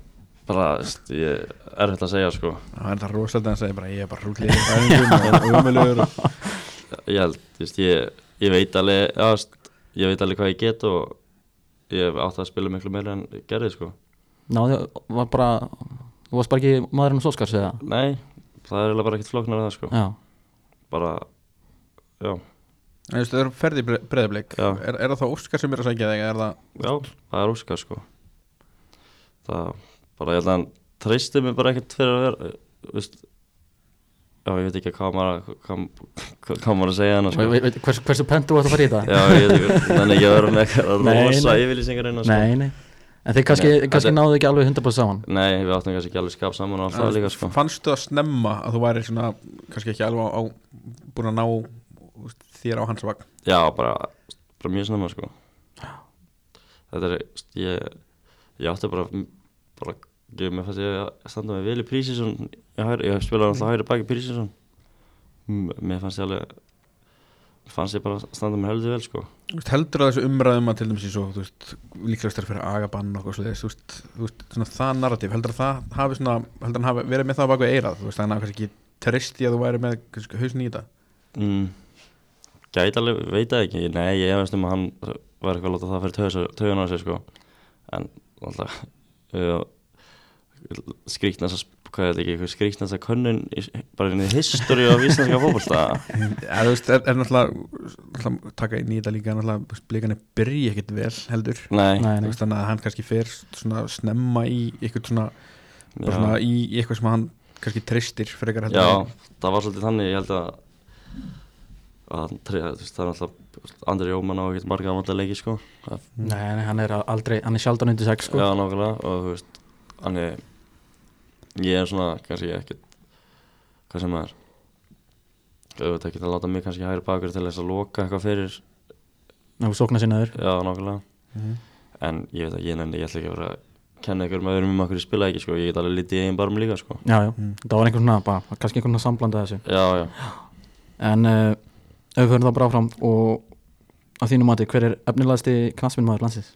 bara, ég er þetta að segja sko. Það er það rosalega að segja bara ég er bara hrúklið og umöluður Ég held, veist, ég, ég veit alveg já, veist, Ég veit alveg hvað ég get og ég hef átt að spila miklu meira en gerði sko. Náði, var bara þú varst bara ekki maðurinn og sóskars eða? Nei, það er eiginlega bara ekkert flóknar að það sko. Já, Bara, já, Þú veist, það er ferði breyðablik Já. er, er það þá Óskar sem er að segja þig eða er það já, það er óskar sko. Það, bara ég held að hann treysti mig bara ekkert fyrir að vera veist, Já, ég veit ekki hvað maður hvað, hvað, maður að segja hann sko. veit, veit, hvers, hversu pentu varst að fara í þetta? Já, ég veit ekki, þannig að vera með eitthvað rosa yfirlýsingar inn sko. nei, nei. En þeir kannski, Nei, kannski náðu ekki alveg 100% saman. Nei, við áttum kannski ekki alveg skap saman og allt það líka sko. Fannstu það snemma að þú væri svona kannski ekki alveg á, á búin að ná þú þér á hans vagn? Já, bara, bara mjög snemma sko. Þetta er, ég, ég átti bara, bara, ég með fannst ég að standa með vel í Prísísson Ég, ég spilaði alltaf hægri baki Prísísson Mér fannst ég alveg, fannst ég bara að standa með heldur vel sko. Veist, heldur að þessu umræðum að til dæmis veist, líklegast er fyrir agabann veist, veist, það narratív heldur að það hafi svona, heldur hann hafi verið með það bak við eirað, veist, þannig að kannski ekki tristi að þú væri með hausn í þetta? Mm, Gæti alveg, veit það ekki, nei, ég hefast um að hann var eitthvað að láta það fyrir töðun á sig sko. En alltaf, uh, skrýtnast að, hvað er þetta ekki, eitthvað skrýtnast að könnun bara inn í history af íslenska fótbolta? Ja, þú veist, er, er náttúrulega, náttúrulega taka inn í þetta líka náttúrulega, þú veist, blikarnir byrja ekkit vel heldur, Nei, nei, nei. veist, þannig að hann kannski fer svona snemma í eitthvað svona bara svona í, í eitthvað sem hann kannski treystir frekar heldur Já, það var svolítið þannig, ég held að að veist, það er alltaf Andri Jóman á ekkert marga ámönda leiki sko. Nei, hann er aldrei, hann er sjaldan undir sex sko. Já, nákvæmlega og þú veist, hann er ég er svona, kannski ekkert hvað sem er auðvitað ekki að láta mig kannski hægri bakur til þess að loka eitthvað fyrir Ná, sókna sinnaður já, nákvæmlega. Mhm. en ég veit að ég nenni, ég ætla ekki að vera að kenna ykkur með öðrum um okkur ég spila ekki sko, ég get alveg litið í eigin barm líka sko. Já, já, Mm. það var einhvern svona, bara, kannski einhvern svona samblanda þessu. Já, já, En uh, ef við höfum það bara áfram og að þínu mati, hver er efnilegasti knastminnmaður landsins?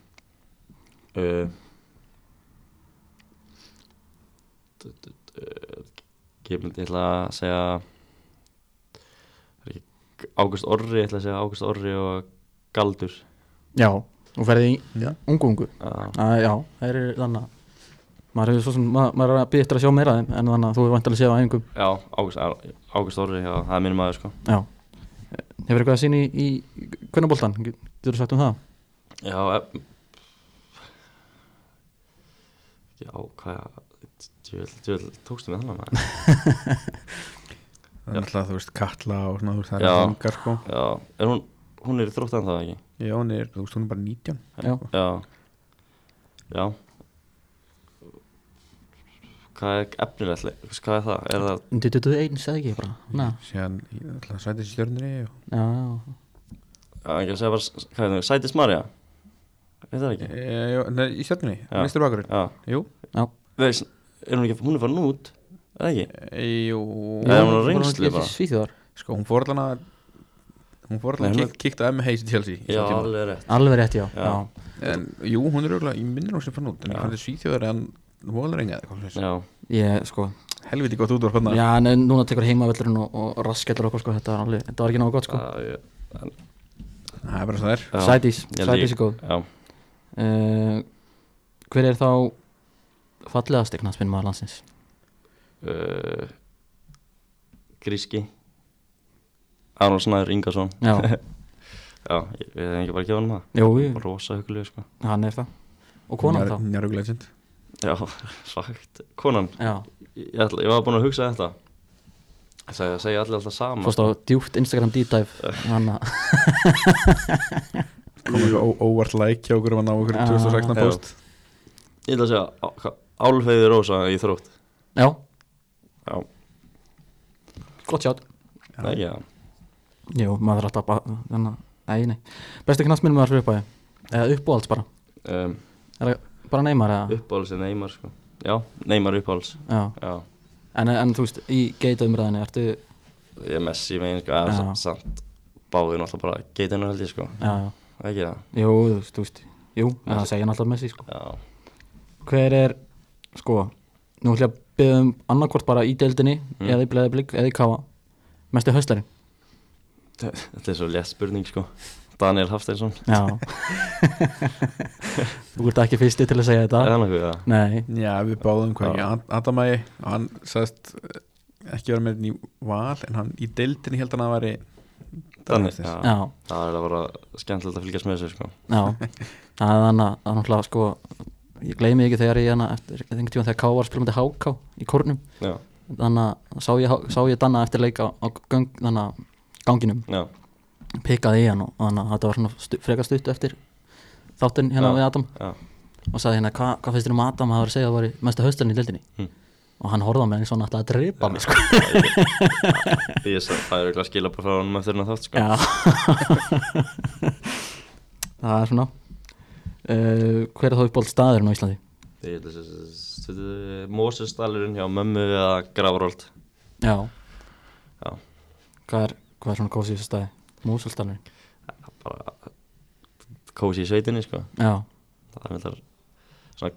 uh, ég myndi ég ætla að segja er Ágúst Orri, ég ætla að segja Ágúst Orri og Galdur. Já, og ferði í Já. ungu ungu. Já, það er þannig að maður hefur svo sem, maður, maður er að eftir að sjá meira en þannig að þú hefur vantilega séð á æfingum. Já Ágúst, Ágúst Orri, já, það er minn maður sko. Já, hefur eitthvað að sína í, í hvernaboltan, getur þú sagt um það? Já, já, hvað tókstu með þannig maður? Það er alltaf þú veist Katla og svona þú veist það Já. er ungar sko. Já, er hún, hún er í þróttan það ekki? Já, hún er, þú veist hún er bara 19 Já. Já. Já. Hvað er efnilegt, le- hvað er það? Er það, Undir 21, segði ekki bara? Í- alltaf sætið stjörnri og Já, já, já, ekki að segja bara, hvað er það, Sætis Marja? Veit það ekki? e, já, nei, í stjörnri, Já. mistur bakurinn. Já, Jú, veist, er hún ekki, hún er farin út, eða ekki? e, jú Nei, hún er ekki bara. Svíþjóðar Sko, hún fór allan að hún fór allan að hún er- kíkta M. Hayes í Chelsea Já, alveg rétt Alveg rétt, já, Já. já. En jú, hún er auðvitað, ég minnir hún sem fann út En fann þetta svíþjóðar en eða eitthvað svoleiðis. Já, Ég, sko Helviti gott út úr hann Já, en núna tekur heimavellurinn og, og raskellur okkur, sko Þetta var, alveg, þetta var ekki náðu gott, sko það ég- en- Það er bara svo er held Sædís ég- er góð Já, uh, Hver er þá fallegasti knastminnmaður landsins? uh, Gríski. Arnold Snær Ingarsson Já, Já, ég við hefum ekki bara að gefa hann það. Jú, jú, Rosa hugulegu sko. Hann er það. Og konan þá? Njarug legend. Já, svagt Konan, Já, ég, ætla, ég var búinn að hugsa þetta. Það segja, segja allir alltaf sama. Fórst á djúpt Instagram deep dive? Að við ó- óvart like hjá okkur um að ná okkur Já. 2016 Já. post. Ég ætla að segja Álfeyði Rósa í þrótt. Já, Já, gott sjátt nei, já Jú, maður er alltaf bara Þannig að, nei, nei. Besti knastminnmaður fyrir uppæði Eða uppáhalds bara? Um, Bara neymar eða? Uppáhalds er Neymar sko. Já, Neymar uppáhalds. Já, Já, en, en þú veist, í geitaumræðinni Ertu, ég er Messi megin sko. Já. eða Samt báðir náttúrulega bara geitinu held ég sko. Já, já. Ekki það. Jú, þú veist, þú veist Jú, en það segja náttúrulega Messi, sko. Já, Hver er, sko Nú ætlum ég að byggja um annarkvort bara í deildinni Mm. Eða í bleðablík, eða í káa Mestu höstlarinn þetta er svo létt spurning sko. Daniel Hafsteinsson. Já. Þú ert ekki fyrsti til að segja Er þetta hann eitthvað það? Nei, Já, við báðum ekki Adamægi, hann sagðist eh, ekki vera með henni í val en hann í deildinni held hann að væri Daniel, já. já, Það er að bara skemmtilegt að fylgjast með þessu sko. Já. Það er þannig að náttúrulega sko Ég gleymi ekki þegar ég eftir tíma þegar K var spilandi HK í kórnum. Þannig að sá ég, sá ég Danna eftir leika á gang, að ganginum. Já, pikkaði í hann og þannig að þetta var svona stu, frekar stutt eftir þáttinn hérna Já. við Adam. Já. Og sagði hérna hvað hva finnst þér um Adam að það var að segja að það var mestu hausturinn í deildinni? Mm. og hann mig eins og hann ætlaði að drepa mig sko. Það er eitthvað skila bara frá honum eftir hennar þátt sko. Það er svona uh, Hver er þá uppbóld staðurinn á Íslandi? Mósesdalurinn hjá mömmu eða Grafróld Já. Já. Hvað er, hvað er svona kósið þessu staði? Músulstalurinn Bara kósi í sveitinni sko. Já, Það er þetta svona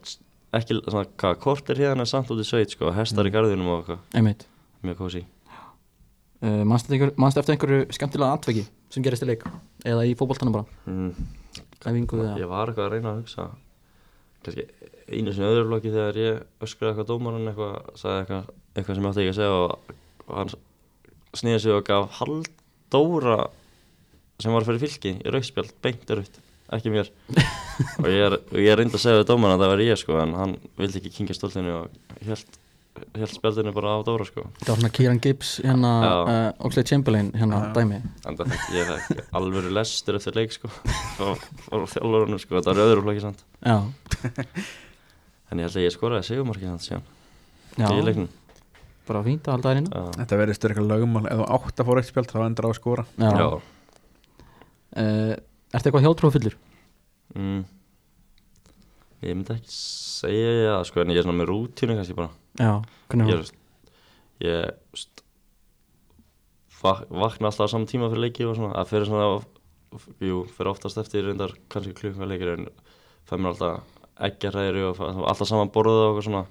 ekki svona hvað hérna er samt út í sveit sko hestar í garðinum og eitthvað. Einmitt. Mjög kósi uh, Manstu eftir, einhver, manstu eftir einhverju skemmtilega atveki sem gerist í leik? Eða í fótboltanum bara? Mm. Æfingu eða Ég var eitthvað að reyna að hugsa. Kannski einu sinni öðru flokki þegar ég öskraði eitthvað dómarinn eitthvað sagði eitthvað, eitthvað sem ég átti ekki að segja og, hann snýði sig og gaf Halldóra sem var fyrir fylki í rauðspjald beint rauðt ekki mér. Og ég, ég reyndi að segja við dómarna að það var ég sko en hann vildi ekki kingja stoltinu og held, held spjaldinu bara á Dóra sko. Það var svona Kieran Gibbs hérna Já. uh, Oxlade Chamberlain hérna Já. dæmi. En það ég fekk alvöru lestur eftir leik sko. Og, þjálfurunum sko. Þetta var öðru flokki samt. Já, en ég held að ég skoraði segumarkið hans síðan já. Í leiknum. Bara fínt að halda inn. Já. Þetta verður eitthvað lögumál Ef þú átt að fóra eitt spjald þá endur á að skora. Já, Já. Uh, Ertu eitthvað hjáltrófullur? Mm. Ég myndi ekki segja það sko en ég er svona með rútínu kannski bara Já, hvernig var? er- ég vakna alltaf saman tíma fyrir leiki og svona. Að fyrir svona jú, fyrir oftast eftir reyndar kannski klukka leikir en fær mér alltaf eggjarræðri og alltaf saman borðið og svona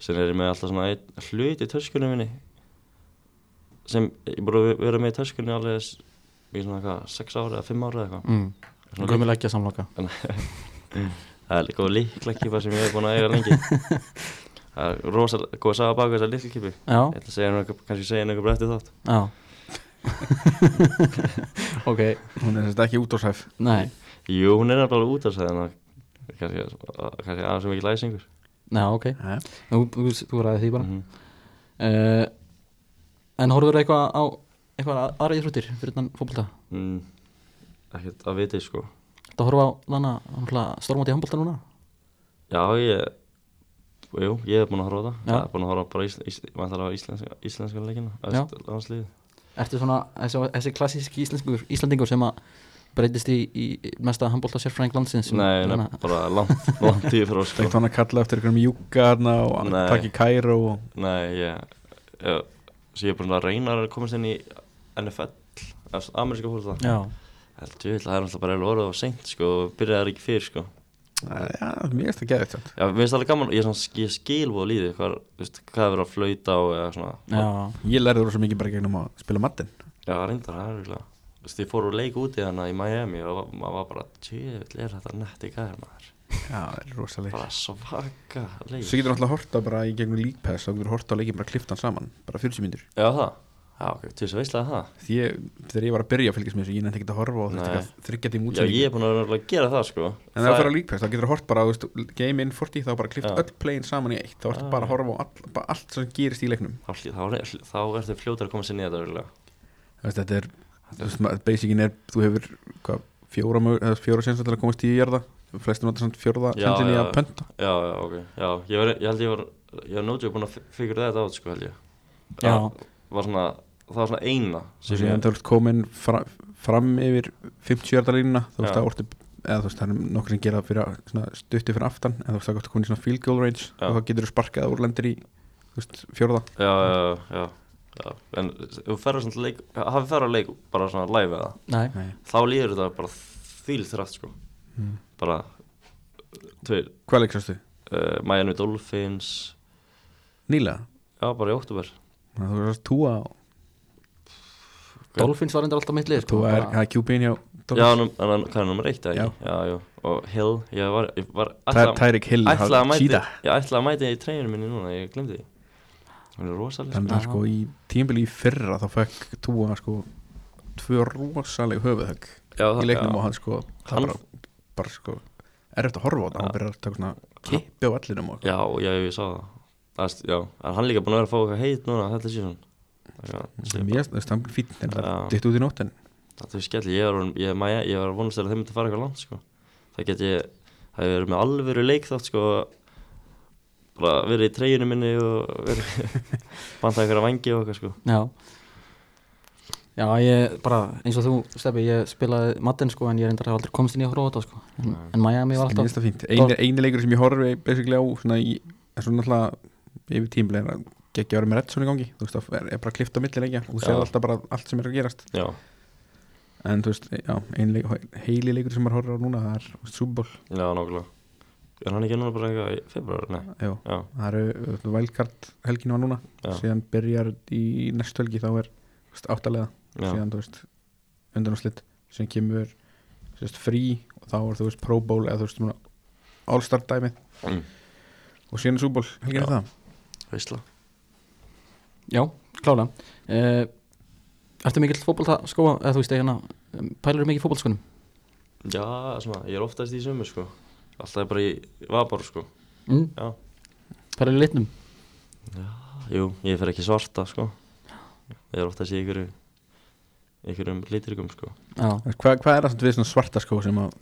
sem er ég með alltaf svona einn hlut í töskunni minni. Sem ég búið að vera með í töskunni alveg í svona eitthvað 6 ára eða 5 ára eða eitthvað. Mm. Svona Gömul ekki að samloka Það er líka líklekipa sem ég hef búin að eiga lengi Það er rosalega góð að sagða baka þessar líklekipi Ég Já, ætla að segja henni eitthvað, kannski segja henni eitthvað breyttið þátt. Já. Ok, Hún er þess að ekki út á sæf nei. Jú, hún er nefnilega út af sig en kannski, kannski aðeins sem ekki læsingur Já, ok, þú, þú, þú ræði því bara. Mhm. uh, En horfður eitthvað á eitthvað aðra íþróttir fyrir þann fótbolta? mm, Ekkert að viti sko. Þetta horfa á þannig að stórmáti handbolta núna? Já, ég Jú, ég hef búin að horfa á það Já. Ég hef búin að horfa bara á íslenska, íslenska leikina. Landsliðið Ertu svona þessi, þessi klassíski íslenskur, íslandingur sem að breytist í, í mesta handbolta sérfræðing landsins Nei, nefn, bara langt, langt tíu frá sko Þegar hann að kalla eftir einhverjum júka þarna og takk í Kæró og Nei, ég, ég, ég er bara að reyna að komast inn í NFL, ameríska fólk það. Já, það er alltaf bara orðið á seint, sko, og byrjaði það ekki fyrir, sko. Já, mér finnst það geðið þetta Já, mér finnst það alveg gaman, ég, svona, ég skil voða líði, hvað, þú veist, hvað er verið að flauta á eða svona. já, Ég lærði rosa mikið bara gegnum að spila mattin Já, reyndar, það er virkilega. Þú veist, ég fór úr leik úti þannig í Miami og maður var bara, tjöfull, er þetta netti gæðir maður. Já, það er rosalega Bara svaka leik. Svo getur náttúrulega horta bara í gegnum League Pass þá getur horta á leikin bara kliftan saman bara 40 mínútur Já, það. Já, ok, til þess að veistlega það. Því ég, þegar ég var að byrja að fylgjast með þessu ég nefndi ekki að horfa og þetta ekki að þryggja tím Já, útsendingu ég er búin að að gera það, sko. En það fyrir á League Pass þá getur hort bara, þú veist, game in 40 þá bara klift Já. öll playin saman í eitt þá ertu Já. bara að horfa á all, allt sem gerist í leiknum þá, þá, er- þá ertu fljótar að koma sér niður þetta. Þú veist, Þetta er, þú veist, ma- basicin er þú hefur, hvað, fjóra, fjóra sens til að komast í jarða flestum notar samt fjórða Já, sensin í já. að pönta Já, já, ok, já, ég, var, ég held ég var, ég var nótjóð búin að figura þetta át, sko, held ég Já. Var svona, það var svona eina og sem síðan þú ert komin fra, fram yfir 50 jarða línuna þú veist það orti eða þú veist það er nokkur sem gera fyrir að- stutti fyrir aftan en þú veist það gott komin í svona field goal range Já. og þá getur þú sparkað úr lendir í veist fjórða já, já, já, já, en þú ferður svona leik, hafið ferður að leik bara svona live eða, nei, Nei. þá líður þetta bara þvíl þrætt, sko, Mm. bara, tveir, hvað leiksastu? uh, Miami Dolphins, Nýlega? já, bara í oktober, að þú veist túa og Dolphins var endur alltaf mitt lið sko, túa er, það er QB-in hjá já, Dolphins. nú- en hann- er nummer eitt, Já. Já, já, og Hill, ég var, ég var, ætla- Tyreek Hill ætlaði að mæti Cheetah. ég ætlaði að mæti í treyjunum minni núna, ég glemdi því. Hún er rosalega þannig að sko í tímbili í fyrra þá fekk túa sko tvö rosaleg höfuðhögg já, í það- leiknum já. og hann sko það Hann- bara, bara sko erfitt að horfa á það hann byrjar að taka svona kippi á allinum og já, já, ég sá það. Það er, já, en hann líka búin að vera að fá eitthvað heit núna þetta síðan það er fín en það Já. ditt út í nóttin það er skell, ég var, orðinn- ég, ég, ég var vonast að þeim myndi fara eitthvað langt sko. það get ég, það hefur verið með alvöru leik þátt sko. Bara verið í treyjunum minni og verið banta einhverja vangi og eitthvað sko. Já. Já, ég bara, eins og þú, Steppi, ég spilaði Madden sko, en ég reyndar hef aldrei komst inn í að horfa á þetta sko. En, en Miami var alltaf eini, eini leikur sem ég horfi basically á svona í er svona náttúrulega yfir tímbili er að ára með rétt svona í gangi. Þú veist það er, bara klift á milli leikja. Og þú sér alltaf bara allt sem er að gerast. Já, en þú veist, já, heili leikur sem maður horfir á núna það er Bowl. Já, nákvæmlega. Er hann ekki núna bara eitthvað februar, já, já, það eru wildcard helginu var núna. Já. síðan byrjar í næstu helgi þá er veist, áttalega. Síðan þú veist undan og slitt sem kemur veist, frí og þá er þú veist Pro Bowl eða þú veist svona All-Star dæmið. Mm. og síðan Bowl. Helginu það? Veistla Já, klálega. Uh, Ertu mikill fótbolta sko, eða þú veist, eigana pælur mikið fótboltaskunum? Já, svona, ég er oftast í sumur sko. Alltaf bara í vabor sko. Mm, Já, bara í litnum jú, ég fer ekki svarta sko. Ég er oftast í ykkur ykkurum litrygum sko. Já, Hvað hva er það samt við svona svarta skó sem að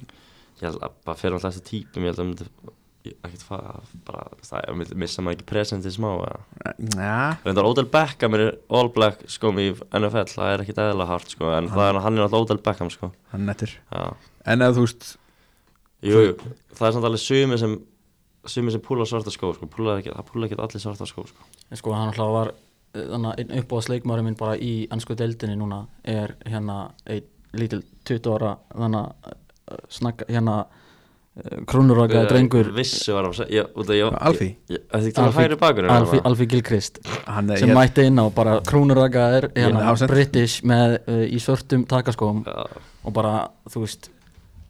Ég held að bara fer alltaf eftir típum Ég held að ekkert fara bara, það myndi missa maður ekki presentið smá eða? Reyndar Odell Beckham er all black sko í NFL, það er ekkit eðla hart sko en það er, hann er alltaf Odell Beckham sko. Hann nettur. En ef þú veist jú, jú, það er samt alveg sumi sem sumi sem púla svarta skó sko, púla ekki, það púla ekki allir svarta skó sko. En sko hann alltaf var eh, þannig að einn uppáðs leikmaður minn bara í ennsku deildinni núna er hérna einn lítil 20 ára þannig að eh, snakka hérna krúnuraka drengur. Vissu var að segja, Alfí? Alfí, Alfí Hann er sem ég- mætti inn á bara krúnuraka er hérna, British með uh, í svörtum takaskóm Já, og bara þú veist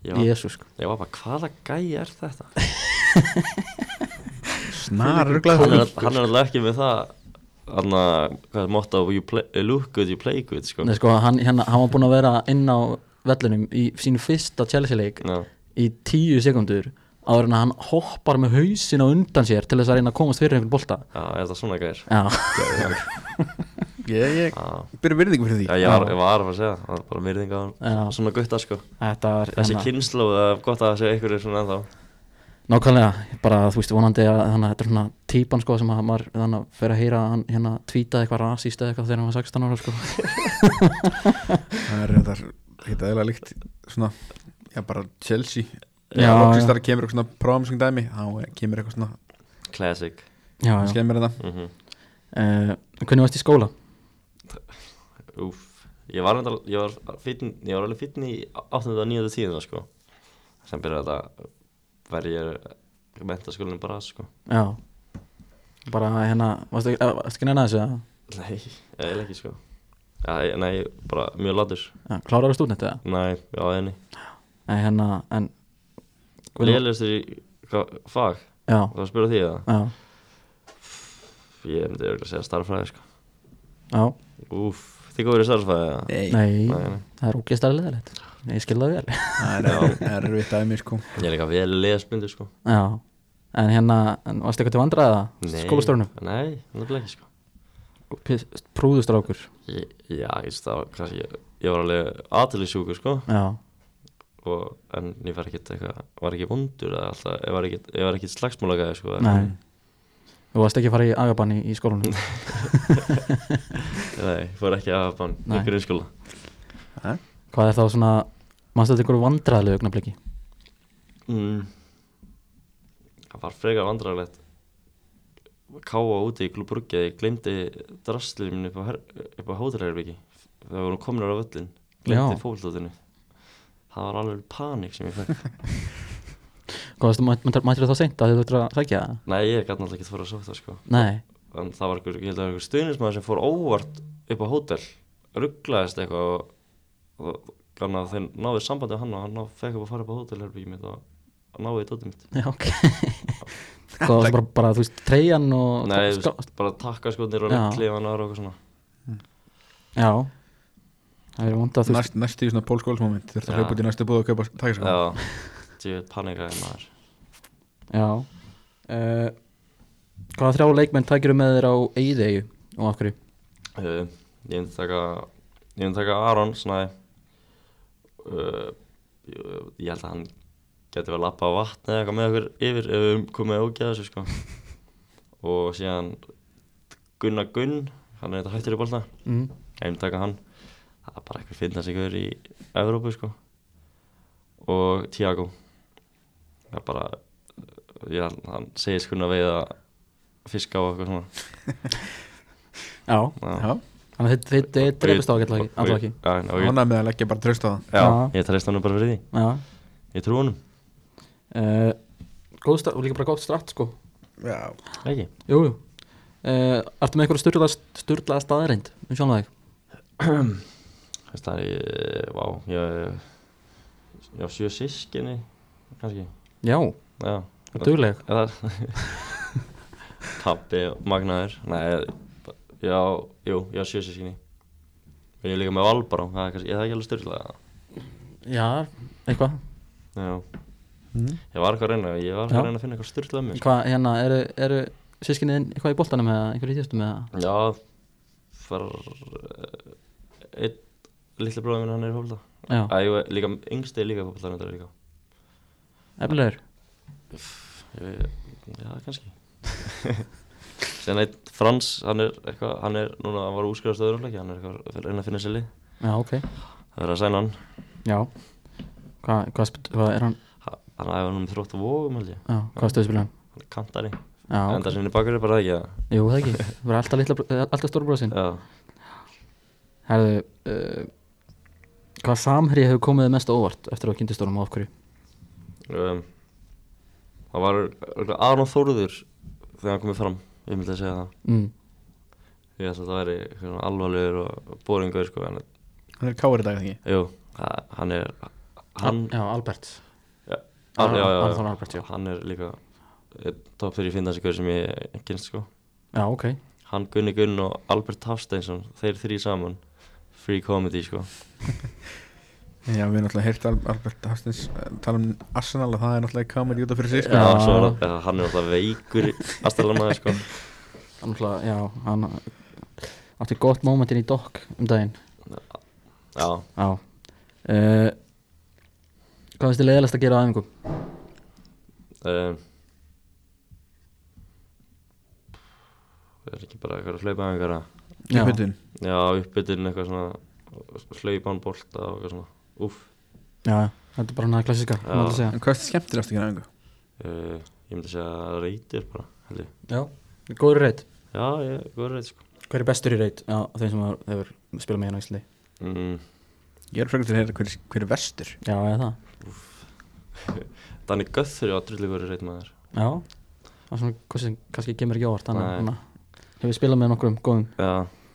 Jésus ég var bara, hvaða gæi er þetta? Snar Hann er, hann er alltaf ekki með það Þannig að, hvað er motto you, play, you look good, you play good sko. Nei, sko, hann, hérna, hann var búinn að vera inn á vellinum í sínu fyrsta Chelsea leik Já, í tíu sekundur áður en að hann hoppar með hausin á undan sér til þess að reyna að komast fyrir einhvern bolta. Já, er það svona gæir? Já, Ég, ég Já, byrja virðingu fyrir því. Já, ég var, ég var að fara að segja Það var bara myrðing á svona gutta sko. Þetta var Þessi hérna, kynnslóð, það er gott að sé ykkur er svona ennþá. Nákvæmlega, bara þú veist vonandi að þannig að þetta er svona típan sko sem að maður þannig að fyrir að heyra hann hérna tvítaði eitthvað rasíst eða eitthvað þegar hann var 16 ára sko. Það er þetta Hitta eða líkt Svona Já bara Chelsea Já, Já Loksins já. þar kemur eitthvað svona promising dæmi Þá kemur eitthvað svona Classic Já, já, Skemmir þetta mm uh, hvernig varst í skóla? Úf, ég var reyndar, ég var fitn, ég var alveg fitn í 8. og 9. tíðina sko sem byrjaði þetta verði ég mentaskólinn bara sko Já, bara hérna varstu ekki, eh, varstu ekki neina þessu? eða? Nei, eiginlega ekki sko ja, ég- Nei, bara mjög latur Já, klárar á stúdent eða? Nei, já, enni Nei, hérna, en Lélistur í hvað, fag, Já, það var að spyrja því það já, Ég myndi örugglega að segja starffræði sko. Já. Úf, þið góður í starffræði eða? Nei. Nei, Nei, það er ógeðst að leðilegt Ég skil það vel. Það er er erfitt dæmi sko. Ég er líka vel lesbundu sko. Já, en hérna, en varstu eitthvað til vandræða? Nei, skólastörnum? Nei, náttúrulega ekki sko. Prúðustrákur? Já, ég veist það kannski ég, ég var alveg aðtælisjúkur sko. Já, og, En ég var ekkert eitthvað Var ekki vondur eða alltaf Ég var ekkert, ekkert slagsmálagaði sko nei. Þú varst ekki að fara í agabanni í skólanum? Nei, ég fór ekki að bann Nei. í grunnskóla Hvað er þá svona þetta ykkur vandræðilegu augnabliki? mm. Það var frekar vandrarlegt Káa úti í klúbruggi Ég glemdi drastlið minn upp á, á hótelherbyggi Það voru kominur á völlin Glemdi fólkdóttinu Það var alveg panik sem ég fekk. Varstu, mættir mættir þá seint? Að þið þurftur að sækja það? Nei, ég gæti náttúrulega ekki að fara að sóta sko. En það var einhver, stuðnismæður sem fór óvart upp á hótel rugglaðist eitthvað og, og að þeir náðu sambandi við hann og hann fekk upp að fara upp á mitt og náðu í dótið mitt. Já, ok. Varstu bara, bara, þú veist, treyjan og Nei, þú bara takka skotnir og Já. klifanar og eitthvað svona. Já Það er vond að þú veist Næst, Næstu í svona pólskólsmoment Þurftu að Já. hlaupa út í næstu búð og kaupa takkaskó Já, djöð panikaði maður. Já. Uh, Hvaða þrjá leikmenn tækir með þér á Eyðeyju og af hverju? uh, Ég myndi taka ég myndi taka Aron Snæ. Uh, ég, ég held að hann geti vel lappa á vatn eða eitthvað með okkur yfir ef við komum ógeða þessu sko. Og síðan Gunnar Gunn hann er þetta hættur í bolta. Mm. ég myndi taka hann bara eitthvað finnast ykkur í Evrópu sko. Og Tiago það er bara ég, hann segist kunna veið að fiska á eitthvað svona. Já, Já. Já. Þannig að þið- þið þið dreifist á ekki alltaf ekki Já, já, ég, Ánægð með að leggja bara tröst á það. Já, Já. ég treyst hann bara fyrir því. Já. Ég trú honum. Uh, Góð start, og líka bara gott start sko. Já. Ekki? Jú, jú. Uh, Ertu með eitthvað sturlaða staðreind um sjálf þig? Þess það er ég, vá, ég Já, sjö sískinni kannski. Já, Já, dugleg. Eða Pappi og Magnaður. Nei, já, jú, já, sjö sískinni Ég er líka með Valbará, það er kannski, ég það ekki alveg styrlaða Já, eitthvað. Já, mm. ég var eitthvað að reyna Ég var Já. að reyna að finna eitthvað styrla um mig sko. Hvað, hérna, eru, eru sískinniðin eitthvað í boltanum eða einhverju í þjóstum eða? Já, far uh, Einn litli bróðum minn hann er í ég- líka yngsti er líka í líka. Efnilegur? Já, kannski. Sen eitt Frans, hann er eitthvað Hann er núna, hann var úrskrifast öðrumleiki Hann er eitthvað að reyna að finna sér lið. Já, ok, Það er að sæna hann. Já. Hvað, hvað, hvað er hann, Ha- Hann æfa nú með þrótt og vógum held ég. Já, hvað stöðu spila hann? Hann er kantari. Já, ok, Enda sinni bakar er bara það ekki jú, það ekki. Það var alltaf, alltaf stórbróðsinn Já. Herðu, uh, hvað samherji hefur komið mest óvart eftir að þú kynntist honum og af hverju? um, Það var Aron Þórður Þegar hann komið fram Ég myndi að segja það. Mm. Ég ætla að það væri alvarlegur og boringur sko Hann er káir í dag ekki? Jú, ha- hann er hann, Já, Albert. Já, Aron- já, já, já, Albert, já. hann er líka einn top 3 finnansikur sem ég kynst sko. Já, ok. Hann Gunni Gunn og Albert Hafsteinsson þeir þrý saman free comedy sko Já, við erum náttúrulega heyrt Al Albert Hastins uh, tala um Arsenal og það er náttúrulega comedy út af fyrir sig sko. já, svo er, það- hann er alltaf veikur aðstæðlega sko Hann, náttúrulega- já, hann átti gott mómentin í dokk um daginn já, Já uh, Hvað finnst þið leiðilegast að gera á æfingum? um, er ekki bara eitthvað að hlaupa einhverja Já. Uppbytun. Já, uppbytun eitthvað svona hlaupan bolta og eitthvað svona. Úff. Já, þetta er bara hana klassiska hvað er skemmtilegast að gera einhver? uh, ég myndi segja reytir bara held ég. Já, góður í reit. Já, ég er góður reyt sko. Hver er bestur í reit? Já, þeim sem hefur- hefur spilað með hérna á Íslandi. Mm, Ég er frekar til að heyra hver, hver er vestur Já, eða það. Danni Göthri á drullu góður reyt maður. Já, það er svona hvað sem kannski kemur ekki ávart Þannig að hann hefur spilað með nokkrum góðum. Já,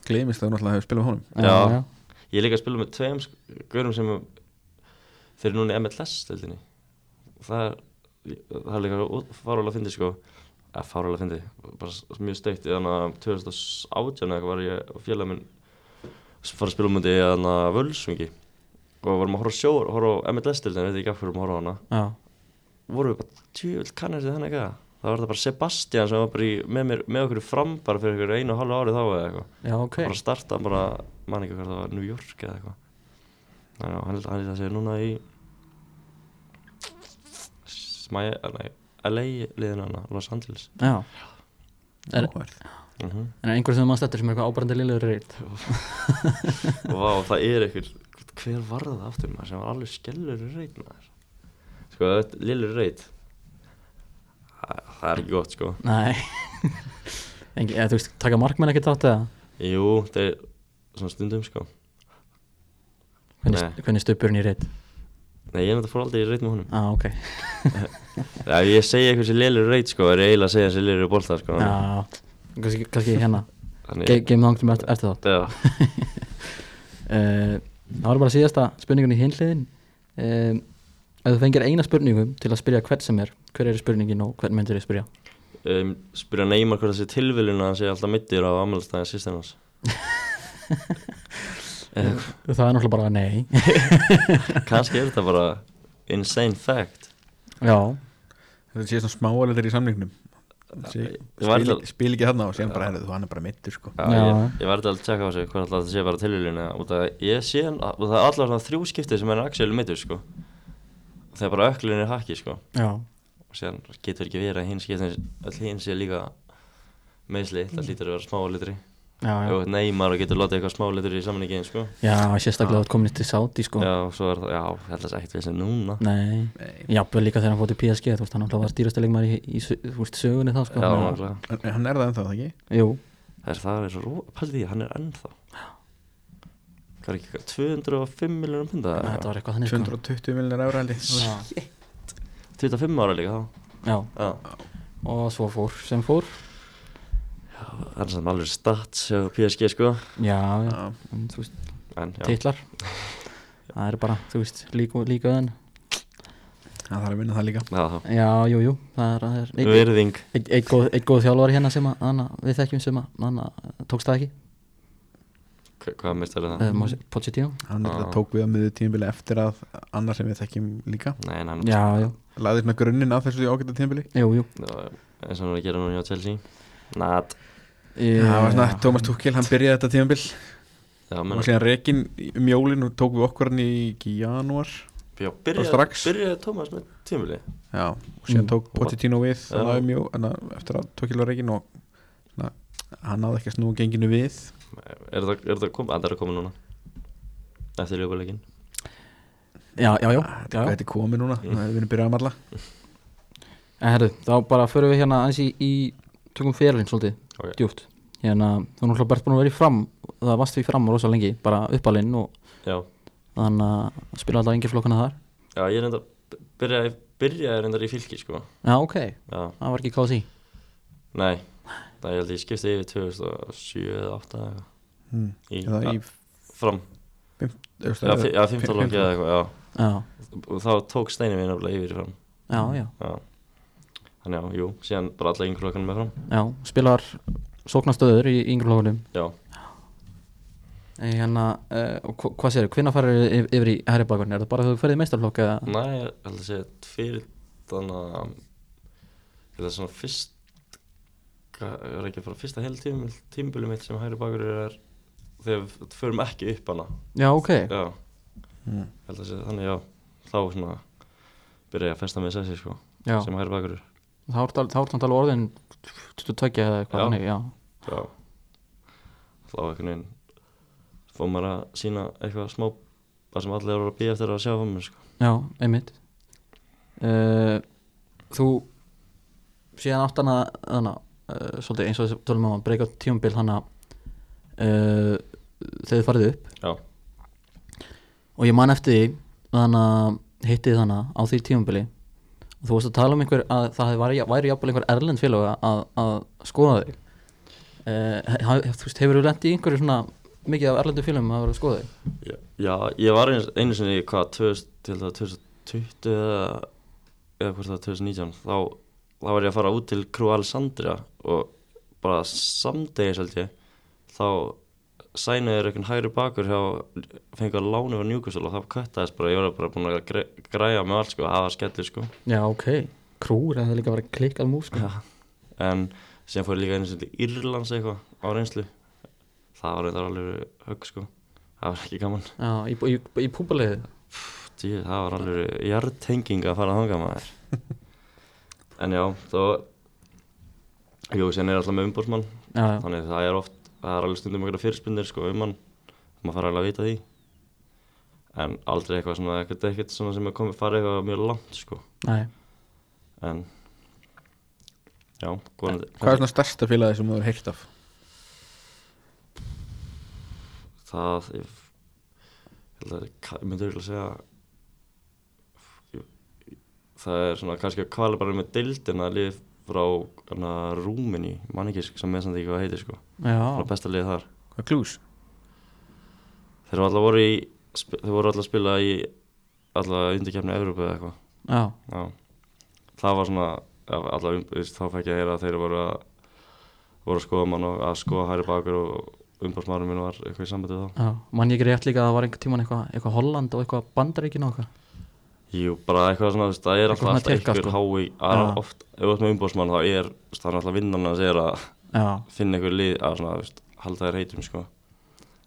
Gleimist að þú náttúrulega hefur spilað með honum. Já. já, ég er líka að spila með tveim gaurum sem þeir eru núna í MLS stildinni það er það er líka fárálega að fyndi sko. Eða fárálega að fyndi, bara mjög steikt. Þannig að 2018 eða var ég og félag minn sem fara að spila um múti þannig að völsvingi og vorum að horfa á sjó, horfa á MLS stildinni, veit ekki af hverju við horfa á hana. Já, vorum við bara tjöfull kannast þið þannig eitthvað það var þetta bara Sebastian sem var bara í, með, mér, með okkur fram bara fyrir ykkur einu og halvu árið þá eða eitthvað. Já, ok. Bara starta bara, man ekki hvað það var New York eða eitthvað. Þannig að hann held að segja núna í Smæja, nei, LA liðinu hana, Los Angeles. Já, Er- Áhverð mm -hmm. en er einhver sem maður stættur sem er eitthvað ábærandi liðlegur reit og vá, það er einhver hver var það aftur maður sem var alveg skellur maður? Sko, lillur reit það, er ekki gott sko. Nei. Engi, eða, Þú veist, taka markmenn ekki þátt eða? Jú, það er svona stundum sko. Hvernig, hvernig stupurinn í reit nei, ég þetta fór aldrei í reit með honum. Ah, ok. Já, ef ég segi eitthvað sem lillur reit sko, er ég eiginlega að segja sem lillur í bolta sko. Já, kannski, hérna. Þannig, Ge Geim það eftir, eftir þátt já, uh, Það var bara síðasta spurningun í hinliðin uh, Ef þú fengir eina spurningum til að spyrja hvern sem er Hver er spurningin og hvern myndir þið spyrja? um, spyrja Neymar hvort það sé tilviljun að hann sé alltaf mittir á ammælstæði sýstinans Það er náttúrulega bara nei. Kannski er þetta bara insane fact. Já, Þetta sé svona smáalir í samningnum. Sé, Ég var spil, alltaf- spil ekki þarna og síðan bara herrðu þú hann er bara mittur sko. Já, Já. ég, ég verði að tjekka á þessu hvort alltaf þetta sé bara tilviljun eða út af að ég sé hann og það er svona þrjú skipti sem er actually mittur sko það er bara öklun er hakki sko. Já, og síðan getur ekki verið að hinn skiptin all hinn sé líka meðsli það lítur að vera já. og Neymar og getur látið eitthvað smálitri í samningin sko. Já, sérstaklega að komin til Saudi sko. Já, svo er það, er ekkert við sem núna. Nei, Nei. jafnvel líka þegar hann fótt í PSG Þú veist, hann alltaf var stýrastilegmar í, í, í sögunni þá sko. Já, Hann er það ennþá, það ekki? Jú, Það er það er svo ró, pældi því, hann er ennþá Hvað er ekki, hvað, 205 miljónum punta þetta var eitthvað þannig sko. 220 miljonar ára held ég. Já, 25 ára líka þá. Já, Já, og svo fór sem fór. Það er sem alveg stats hjá PSG sko. Já, já, Já. en, þú veist, En já, titlar. Það er bara, þú veist, líka, líka öðan Það þarf að vinna það líka. Já, þá. Já, jú, jú, það er, er eitt, góð, þjálfari hérna sem að, við þekkjum sem að hana, tókst það ekki Hva- Hvað meistari er það? uh, Pochettino. Hann ah. tók við á miður tímabili eftir að annar sem við þekkjum líka. Nei, já, Laði svona grunninn af þessu ágæta tímabili. Jú, jú. Já, eins og hann er að gera núna hjá Chelsea. Nat Ég- Það var svona Thomas Tuchel, hann byrjaði þetta tímabil. Já, og síðan rekin um jólin og tók við okkur hann í ekki janúar. Já, byrjaði, strax. byrjaði Thomas með tímuli Já, og síðan Mm. tók Pochettino við þannig um enna, eftir að Tuchel var rekin og hann náði ekki að snúa genginu við Er það, er það komið? Það er að koma núna? Eftir ljókuleikin Já, já, já, Þetta er komið núna, Mm. við erum byrjað að malla En herru, þá bara förum við hérna aðeins í, í tökum fyrirlinn svolítið Ok. djúpt. Hérna, þú er náttúrulega bara búin að vera í fram það varst við fram rosa lengi, bara uppalinn og Já, þannig að spila alltaf yngir flokkana þar. Já ég er enda Byrjaði, byrjaði reyndar í fylki sko. Já, ok, Já, það var ekki kási nei Það er held ég skipti yfir 2007 eða 8 eða eitthvað. Hmm. Í, í fram. Já, fi- já 15 fimm- lóki eða eitthvað, þá tók Steini minn alveg yfir í fram. Já, já, Já. Þannig já, jú, síðan bara alla yngur lókanum með fram. Já spilar sóknastöður í yngir flokkunum. Já, En hérna, uh, og hva- hvað sér, hvenær farir yfir, yfir í herri bakgrunn? Er það bara þegar þú ferði í meistarflokk eða? næ, ég held að segja fyrir þannig að Ég held að svona fyrst er ekki bara fyrsta heil tímbil Tímbili mitt sem hægri bakur er Þegar við förum ekki upp hana. Já, ok, Já, að segja þannig, já Þá svona byrja ég að festa með sessi sko Sem hægri bakur þá er það alveg orðin 22 eða eitthvað þannig, já. Já. Þá einhvern veginn Fór maður að sína eitthvað smá Það sem allir eru að býja eftir að sjá um mér sko. Já, einmitt. Uh, Þú síðan átt hana hana, uh, svolítið eins og þessi tölum um að breyka tímabil hana uh, þegar þið farið upp. Já, og ég man eftir því þannig að hittið þannig á því tímabili. Og þú varst að tala um einhver að það væri, væri jafnvel einhver erlend félag að, að skoða þig. Uh, þú veist, hefur þú lent í einhverju svona mikið af erlendu félagum að vera að skoða þig? Já, já ég var einu, einu sinni í hvað 2000, til það 2020 eða, eða hvort það var 2019 þá, þá var ég að fara út til Crew Alessandria og bara samdegis held ég þá sæniður einhvern hægri bakur hjá fengið að lána yfir Newcastle og það köttaðist bara, ég var bara búin að gre, græja með allt sko, það var skellur sko. Já, ok, krúr, það er líka að vera klikkað mús sko. En síðan fór líka einu sinni til Írlands eitthvað á reynslu. Það var reyndar alveg högg sko. Það var ekki gaman. Já, í, í, í púbaliði Djú, það var alveg hjartenging að fara að hanga maður en já, þá jú, síðan er alltaf með já, þannig það er oft, það er alveg stundum eitthvað fyrirspunnir sko um hann, maður fara alveg að vita því. En aldrei eitthvað svona ekkert, ekkert svona sem er komið farið eitthvað mjög langt sko. Nei. En já, góðan Hvað er svona stærsta félagi sem þú hefur heyrt af? það ég, ég held að ég myndi auðvitað að segja ég, það er svona kannski að kvala bara með deildina að lið frá hana, Rúmini, mann ekki sem með samt ekki hvað heitir sko. Frá besta lið þar. Hvað er klús? þeir voru alltaf voru í þeir voru alltaf að spila í alltaf undirkefni Evrópu eða eitthvað. Já, já. það var svona alltaf, þá fekk ég að heyra að þeir voru að voru að skoða mann og að skoða hæri bakur og umbásmarum minn var eitthvað í sambandi þá. Já. Man ég ekki rétt líka að það var einhver tíman eitthvað eitthvað Holland og eitthvað Bandaríkin og eitthvað Jú, bara eitthvað svona, það er alltaf, alltaf einhver sko. hái, það er Já. oft, ef þú ert með umbóðsmann þá er, það er alltaf vinnan að segja að Já, finna einhver lið að svona, veist, halda þér heitum, sko.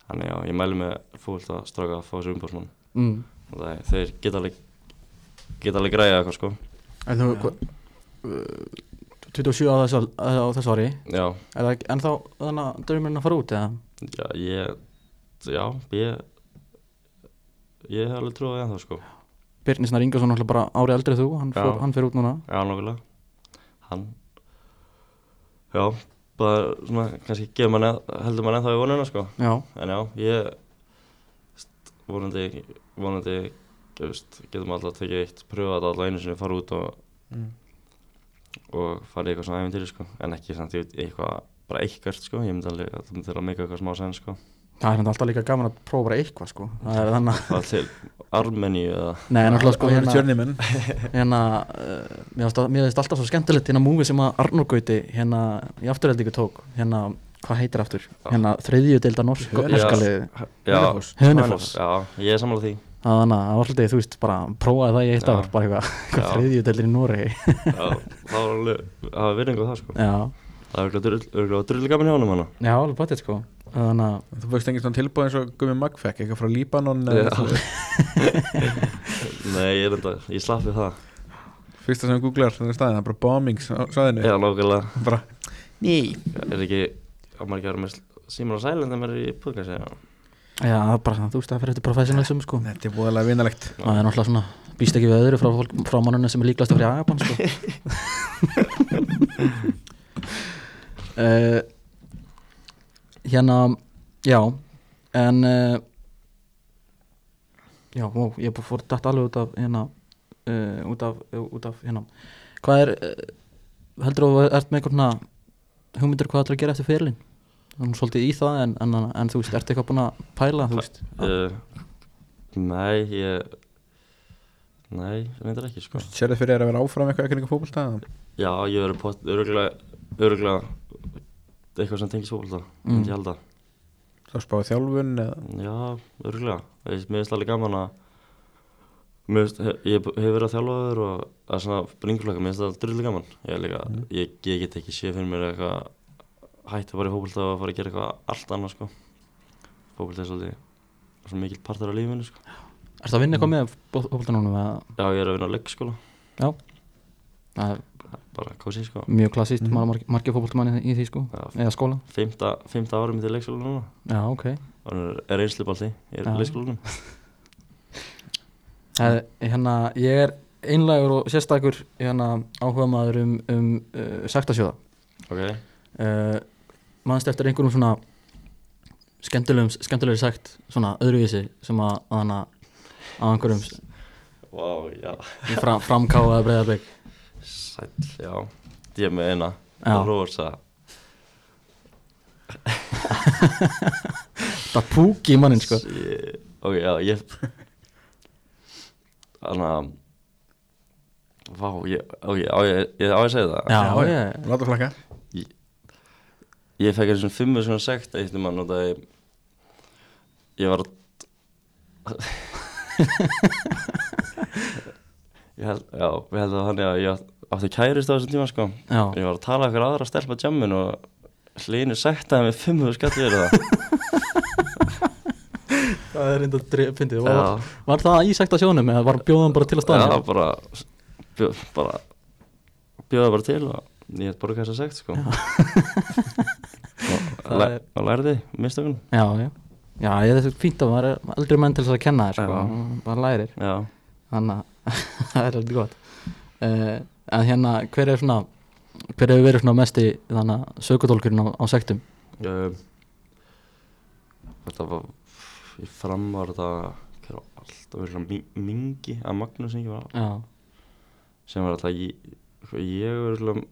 Þannig já, ég mælu með fólk að straka að fá þessu umbóðsmann. mm. Er, þeir geta alveg, geta alveg græða eitthvað, sko. En þú, hva, uh, 27 á þessu, á þessu ári Já, Er það ennþá þannig að draumurinn að fara út eða? já, ég, já, ég, ég hef alveg trúið það, sko. Birnir Snar Ingarsson náttúrulega bara ári eldri en þú, hann, fór, hann fyrir út núna Já, nokkulega. Hann, já, bara svona, kannski gefur mann, eð- heldur mann ennþá í vonuna, sko. Já, En já, ég vonandi, vonandi þú veist, getum alltaf tekið eitt pröfa þetta alltaf einu sinni, fara út og, Mm. og fara í eitthvað svona æfintýri sko. en ekki samt í eitthvað bara eitthvað sko. ég myndi alveg að það myndi að meika eitthvað smá sen sko. Það er alltaf líka gaman að prófa bara eitthvað sko. Það er þannig að það til Armeníu eða Nei, náttúrulega sko Það er hérna, tjörnimenn hérna uh, mér finnst alltaf svo skemmtilegt hérna múfi sem að Arnur Gauti hérna í afturheldingu tók. Hérna hvað heitir aftur? Hérna þriðju deilda norsk Hönefoss. norska liði Já, ég er sammála því. Það þannig að það var svolítið þú veist bara prófaði það í eitt ár bara eitthvað, eitthvað Já. þriðju deildir í Noregi. Já, það var alveg, það var það er örgulega drullu gaman hjá honum hana. Já, alveg bættið sko. Þannig að Þú fyrst engin svona tilbúð eins og Gumi Magfekk eitthvað frá Líbanon Nei, ég er enda, ég slapp við það. Fyrsta sem googlar þannig staðin, það er bara bombings á svæðinu. Já, nákvæmlega. Bara, ný. Er ekki, á að vera með símur og sælend þegar maður er í podcast já, það er bara þú veist það fyrir eftir professionalism sko. Þetta er búðalega vinalegt. Það er náttúrulega svona býst ekki við öðru frá, fólk, frá mannunum sem er líklegast að fyrir agabann sko uh, hérna já en uh, já, ó, ég bara fór dætt alveg út af hérna uh, út af, út af hérna. Hvað er uh, heldur þú að ert með einhvern svona hugmyndir hvað það er að gera eftir fyrirlin það er nú svolítið í það en, en, en þú veist, ertu eitthvað búin að pæla þú veist? Nei, ég Nei, reyndar ekki sko. Sér þið fyrir þér að vera áfram eitthvað ekki eitthvað fókbalta Já, ég verður Örgulega Eitthvað sem tengis fólk það, Mm. Þá spáði þjálfun eða? Já, örgulega Mér finnst alveg gaman að Mér finnst, ég hef verið að þjálfa þér og að svona bringflaka, mér finnst það drullu gaman. Ég er líka, ég, ég get ekki séð fyrir mér eitthvað Hætti bara í fókbalta og fara að gera eitthvað allt annað sko. Fókbalta er svolítið Svo mikill partur af lífinu sko. Ertu að vinna eitthvað með fólkvöldanónum eða? Já, ég er að vinna á leikskóla. Það er Bara kósi sko. Mjög klassíst, mm. maður margir, margir fólkvöldamanni í því sko. Já, eða skóla, Fymta, fymta árum í leikskóla núna. Já ok. Og er einslubalti í Já. leikskólanum. Hérna, ég er einlægur og sérstakur hérna, áhuga maður um, um uh, sektasjóða. Ok, uh, mannst eftir einhverjum svona skemmtilegum, skemmtilegri sekt svona öðruvísi sem að að hana á einhverjum í fram, framkáða breyðarbygg Sæll, já. Ég er með eina. Já. Rosa það púki í mannin sko. Ég, Ok, já, ég Þannig að Vá, ég, ok, á ég, ég á ég að segja það? Já, Já, ég, Láta flakka. Ég fekk þessum fimmu svona sekt eitt um að nota ég Ég var að Ég held, já, við heldum að hann að ég átti kærist á þessum tíma sko. Já, Ég var að tala eitthvað aðra stelpa djammin og Hlynur sektaði með fimmu skatt fyrir það. Það er reynda fyndið. Já, var, var það í sektasjónum eða var bjóðan bara til að já, staða bara bjó, bara bjóða bara til og ég hef bara að sekt sko. Og læ- lærði mistökunum. Já, já, já, ég er þessu fínt að maður er eldri menn til þess að kenna þér sko, Já. bara lærir. Já, þannig að það er alveg gott. Uh, en hérna, hver er svona hver hefur verið svona mesti þannig að sökutólkurinn á, á sektum? Um, þetta var í fram var þetta alltaf verið svona mi- mingi að Magnús Ingi var já, sem var alltaf ég, ég var alltaf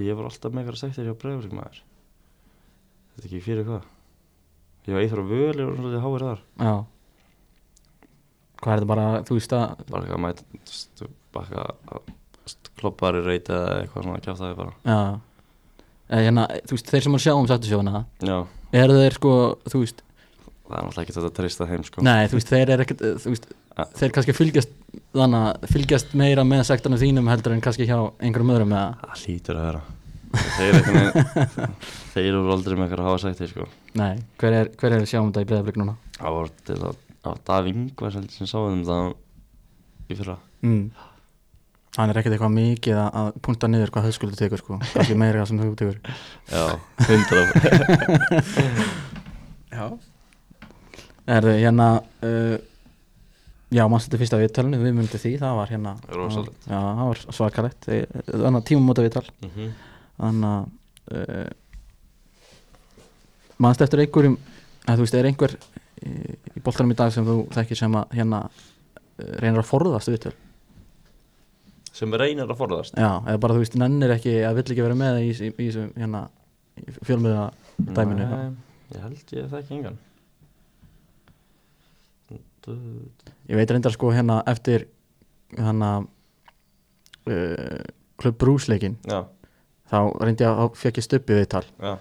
ég var alltaf með eitthvað sektir hjá maður þetta er ekki fyrir hvað. Ég var eitthvað völ og svona háir þar. Já. Hvað er þetta bara, þú veist að bara eitthvað mæt stu- eitthvað kloppari reyta eða eitthvað svona kjátt bara. Já, eh, hérna, þú veist, þeir sem að sjá um sektasjóna já, eru þeir sko, þú veist það er náttúrulega ekki þetta að treysta þeim sko. Nei, þú veist, þeir er ekkert, eh, þú veist Ja. þeir kannski fylgjast þannig að fylgjast meira með sektanum þínum heldur en kannski hjá einhverjum öðrum eða, það hlýtur að vera. Þeir, eitthvað, þeir eru aldrei með eitthvað að hafa sektir sko. Nei, hver er, hver er að sjá um þetta í breyðablík núna? Það var til að, að Davíð Ingvar sem, sem sáðum það í fyrra. Mm. Hann er ekkert eitthvað mikið að, að punta niður hvað höfskuldu tekur sko, kannski meira sem þú tekur. Já, hundra Já. Erðu, hérna uh, Já, mann þetta fyrsta viðtalinu, við myndum því, það var hérna Rosalegt. Já, það var svakalegt. Eh, Þannig að tímumóta viðtal. Mm -hmm. Þannig að uh, Mannst eftir einhverjum að þú veist, er einhver í, í boltanum í dag sem þú þekkir sem að hérna uh, reynir að forðast viðtal Sem reynir að forðast. Já, eða bara þú veist, nennir ekki að vill ekki vera með í, í, í þessum hérna fjölmiða dæminu Nei, Ég held ég þekki engan. Du- Ég veit reyndar sko hérna eftir hérna uh, klubb brúsleikin Já, þá reyndi ég að fekk ég stubbi viðtal. Já,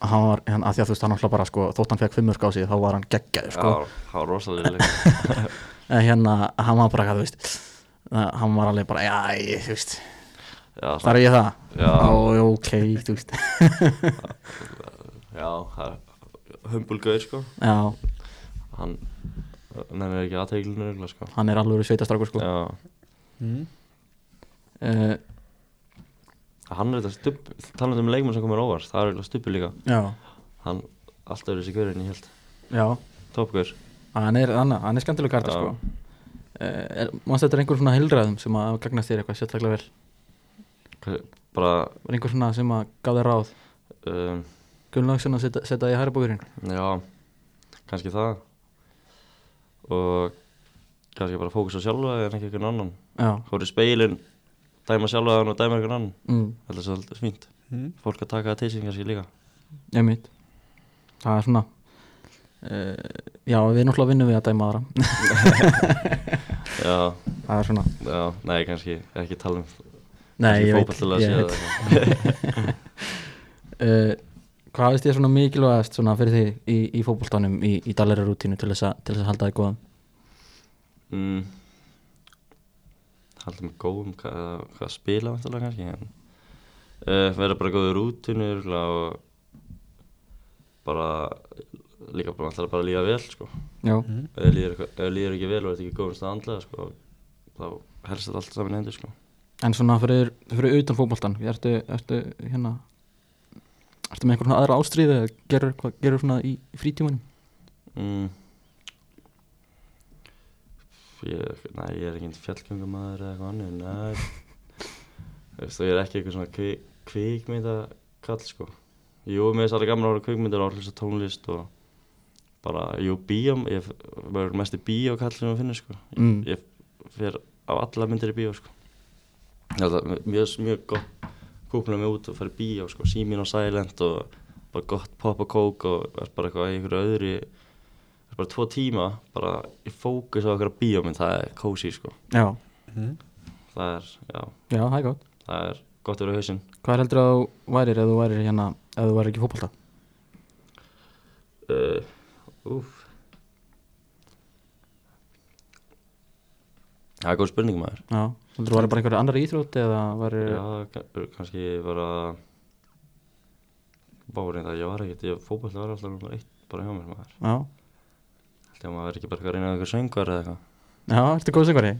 að hann var, hann, að því að þú veist hann alltaf bara sko, þótt hann fekk fimmur skási þá var hann geggjaður sko. Já, það var rosalega en hérna, hann var bara, þú veist að, hann var alveg bara, já, ég, þú veist. Já, þar er ég það, Já. Ó, ok, þú veist. Já, það er humbulgauð sko. Já, Hann nefnir ekki aðteglinu sko. Hann er alveg sveitastrákur sko. Já, mm. uh, hann er þetta stubb talandi um leikmenn sem komur óvart, það er eiginlega stubbi líka. Já, Hann, alltaf er þessi gaurinn í held. Já. Topgaur hann er, er skemmtileg karta sko uh, mannst þetta er einhver svona heilræðum sem að gagnast þér eitthvað sérstaklega vel? Bara, var einhver svona sem að gaf þér ráð? Um, Gunnlaugsson að setja, setja í hæra búkurinn já, kannski það. Og kannski bara fókus á sjálfa en ekki einhvern annan. Í speilin, dæma sjálfa og dæma einhvern annan. Mm, Þetta er svolítið fínt. Mm. Fólk að taka það til sín kannski líka. Ég mitt það er svona uh, já, við náttúrulega vinnum við að dæma aðra það er svona já, nei, kannski ekki tala um Nei, ég veit, ég veit. uh, Hvað veist ég svona mikilvægast svona fyrir þig í, í fótboltanum í, í dalæri rútínu til þess, að, til þess að halda þig góðan mm. Haldum góðum hvað, hvað spila vantilega kannski en uh, vera bara góður örugglega og bara líka bara vantilega bara að líða vel sko. Já, ef þér líður, ekki vel og ert ekki góðum stað andlega sko þá helst þetta allt saman í hendur sko. En svona fyrir, fyrir utan fótboltan ertu, ertu hérna ertu með einhvern svona aðra ástríði eða gerur, hvað gerur svona í, frítímanum? Mm. ég, Nei, ég er ekki fjallgöngumæður eða eitthvað annir Nei. Þú ég er ekki eitthvað svona kvik, kvikmynda kall sko. Jú, mér er alveg gaman að vera kvikmyndir og hlusta tónlist og bara, jú, bíóm ég verður mest í bíókall sem ég finnir sko. Mm. ég fer á alla myndir í bíó sko. Mjög, mjög gott kúpla mig út og fara í bíó sko, símin og silent og bara gott pop og kók og er bara eitthvað í einhverju öðru er bara tvo tíma bara í fókus á einhverja bíómynd, það er kósi sko. Já, Mm. það er, já, já, það er gott. Það er gott að vera hausinn. Hvað heldur að þú værir ef þú værir hérna ef þú værir ekki í fótbolta? uh, Úf Það er góð spurning maður. Já, heldur þú værir bara einhverju annar íþrótt eða værir Já, ka- kannski bara Bárinn það, ég var ekkert, ég fótbolli var alltaf eitt bara hjá mér maður. Já, Þegar maður er ekki bara að reyna eitthvað söngar eða eitthvað. Já, ertu góð söngvari?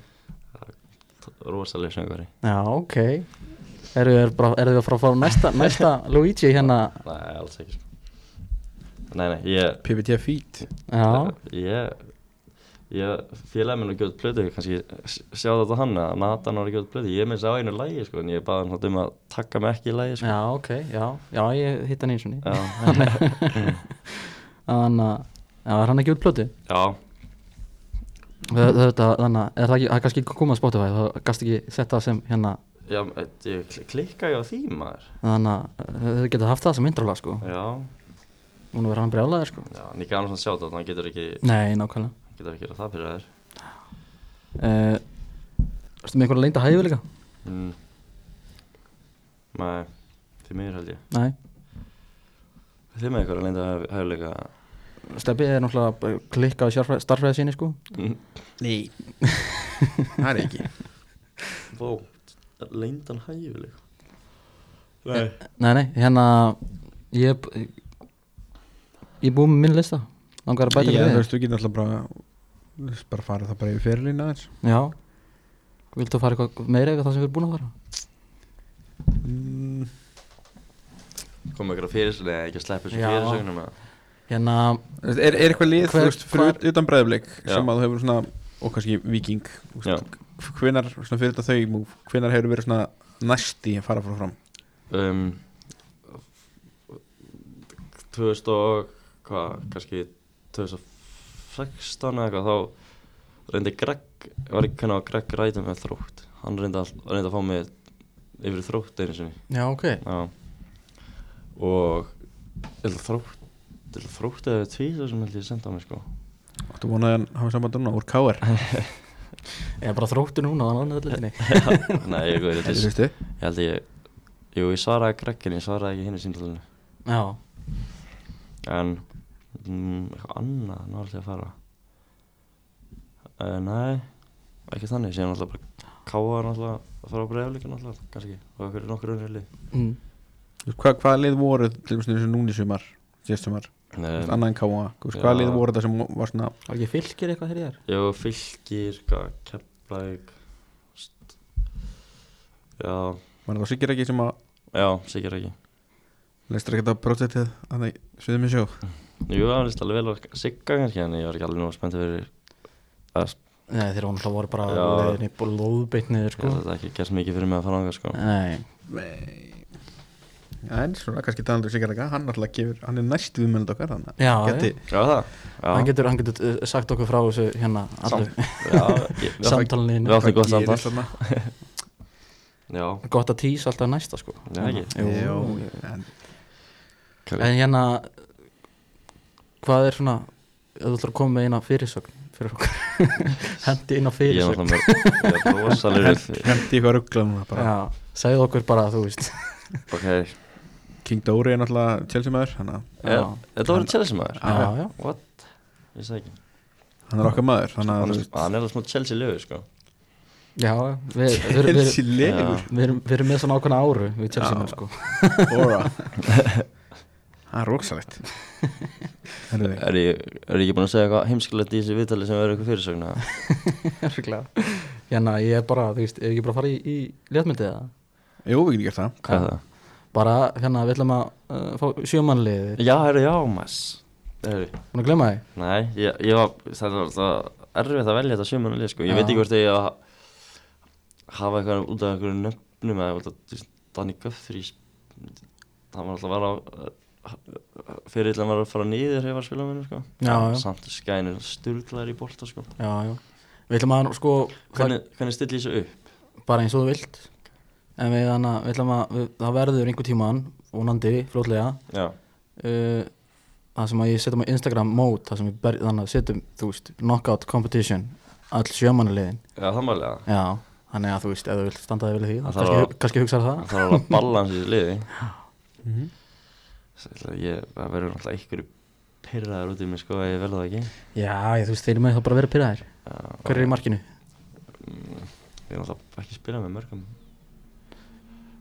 Rosalega söngari Já, ok. Eru þið bara, eru þið að fara að fá næsta, næsta Luigi hérna? Nei, alls ekki sko. Nei, nei, ég PPT Feet Já, Ég Ég félagi minn að gjóða plötu kannski sjá þetta á hann að Nathan var að gjóða plötu. Ég minnst á einu lægi sko en ég baði hann um að taka mig ekki í lægi sko. Já, ok, já Já, ég hitt hann eins og ný Já, Þannig að, já, er hann ekki út plötu? já, Þetta, þannig að, er það ekki, það er kannski komað á Spotify þá gast ekki sett það sem hérna já ég kl- klikka ég á því maður. Þannig að þau geta haft það sem introlag sko. Já, Núna verður hann brjálaður sko. Já, en ég gaf hann svona sjá þetta hann getur ekki, Nei, nákvæmlega. getur ekki gera það fyrir þér. Uh, Erstu með einhverja leinda hæfileika? mm. Nei, því miður held ég. Nei. Þið með eitthvað að leinda hæfuleika Steppi er náttúrulega klikkað á starfræði síni sko. Nei. Það er ekki. Vó, leindan hæfuleika Nei Nei, nei, hérna Ég Ég er búið með minn lista. Langar að bæta Já, þú við veist, þú getur alltaf bara bara farið það bara yfir fyrirlína þess Já. Viltu fara eitthvað meira yfir það sem við erum búin að fara? mm, Komum eitthvað fyrir sig eða ekki að sleppa þessu Já. fyrir sögnum eða? Hérna er, er eitthvað lið, Hver- þú veist, utan breiðblik Já. sem að þú hefur svona, og kannski viking hvenar, svona fyrir þetta þau hvenar hefur verið svona næsti að fara frá fram? Um, 2000 og hvað, kannski 2016 eða eitthvað þá reyndi Greg, var ekki kannar Greg rætum með þrótt, hann reyndi að, reyndi að fá mig yfir þrótt einu sinni. Já, ok. Já. Og ég held að þrótt ég held að þrótt eða tvíð sem held ég senda á mig sko. Þú vonaði að hann hafa samband núna úr KR Ég er bara þróttu núna á annaðallinni nei, ég, ég, Þetta ég, sýstu ég held að ég Jú, ég svaraði Gregginni, ég svaraði ekki hinn í síndalinu Já, En eitthvað annað, ná alltaf að fara. Uh, Nei, ekki þannig. Síðan alltaf bara káa náttúrulega að fara á bregðarleika náttúrulega, kannski. Og okkur nokkur unnið lið. Mm. Hvað, hvaða lið voru til og núni sumar síðast sumar, um, Þú veist, hvaða Já. lið voru þetta sem var svona var ekki fylgir eitthvað hér í þér? Jú, fylgir, kepplæk Já, var þetta sikkir ekki sem að já, sikkert ekki leistur ekki þetta projektið að það sviðum í sjó Jú, það líst alveg vel að sigga kannski En ég var ekki alveg nú spenntið fyrir að Nei, þeir voru náttúrulega voru bara Já. leiðinni lóðbeitt niður sko. Sko. ekki gert mikið fyrir mig að fara ánga sko. Nei, Já, en svona kannski talandur sikkir ekki hann alltaf gefur, hann er næst viðmjöld okkar að já, geti, Já, það. Já, hann getur, hann getur uh, sagt okkur frá þessu hérna allir já ég- við áttum- samtalinni Við áttum gott samtal Gott að tísa alltaf næsta sko. Já, ekki. En hérna Hvað er svona þú ætlar að koma með eina fyrirsögn Fyrir okkur? Hendi inn á ég er fyrirsögn. er hendi eitthvað ruggla núna bara. Já, segðu okkur bara þú veist. Ok, King Dóri er náttúrulega Chelsea maður hann, Já, er- þetta voru Chelsea maður. Já, já. What? Ég sagði ekki. Hann er okkar maður að Hann er alveg smá Chelsea lögur sko. Já, við, við, við, við, Chelsea legur við, erum, við erum með svona ákveðna áru Við Chelsea Já. menn sko. Ora Það er þig Er ég, er ég ekki búin að segja eitthvað heimskilegt í þessu viðtali sem verður eitthvað fyrirsögna Örgulega Hérna, ég er bara, þú veist, ef ég ekki bara að fara í, í léttmyndið eða? Jú, við getum gert það. Hvað er það? Bara, hérna, við ætlum að uh, fá sjömanliðið Já, herru, já, mass. Búin að glemma því? nei, ég, ég var Það var það erfitt að velja þetta sjömanulið sko. Ég Já. veit ekki hvort ég að hafa fyrir að var að fara niður þegar ég var að spila með henni sko. Já, já. Samt skænir sturglaður í bolta sko. Já, já. Við ætlum að, sko, Hvernig, hvernig stilli ég þessu upp? bara eins og þú vilt. En við, þannig, við ætlum að, við, það verður einhver tíman Vonandi, fljótlega. Já, uh, Það sem að ég setjum á Instagram mode Það sem við ber, þannig að setjum, þú veist, knockout competition All sjömanliðin já það málega Já, þannig að þú veist, ef þú vilt standa þig vel í því kannski, kannski hugsaðu það. Það þarf að vera balans í þessu liði. Mhm. Sætla, ég, Það verður náttúrulega ykkur pyrraður út í mig sko ef ég verða það ekki. Já, ég, þú veist, þeir eru með þá bara verið pyrraðir Já, Hver er í markinu? Ég er náttúrulega ekki spilað með mörgum.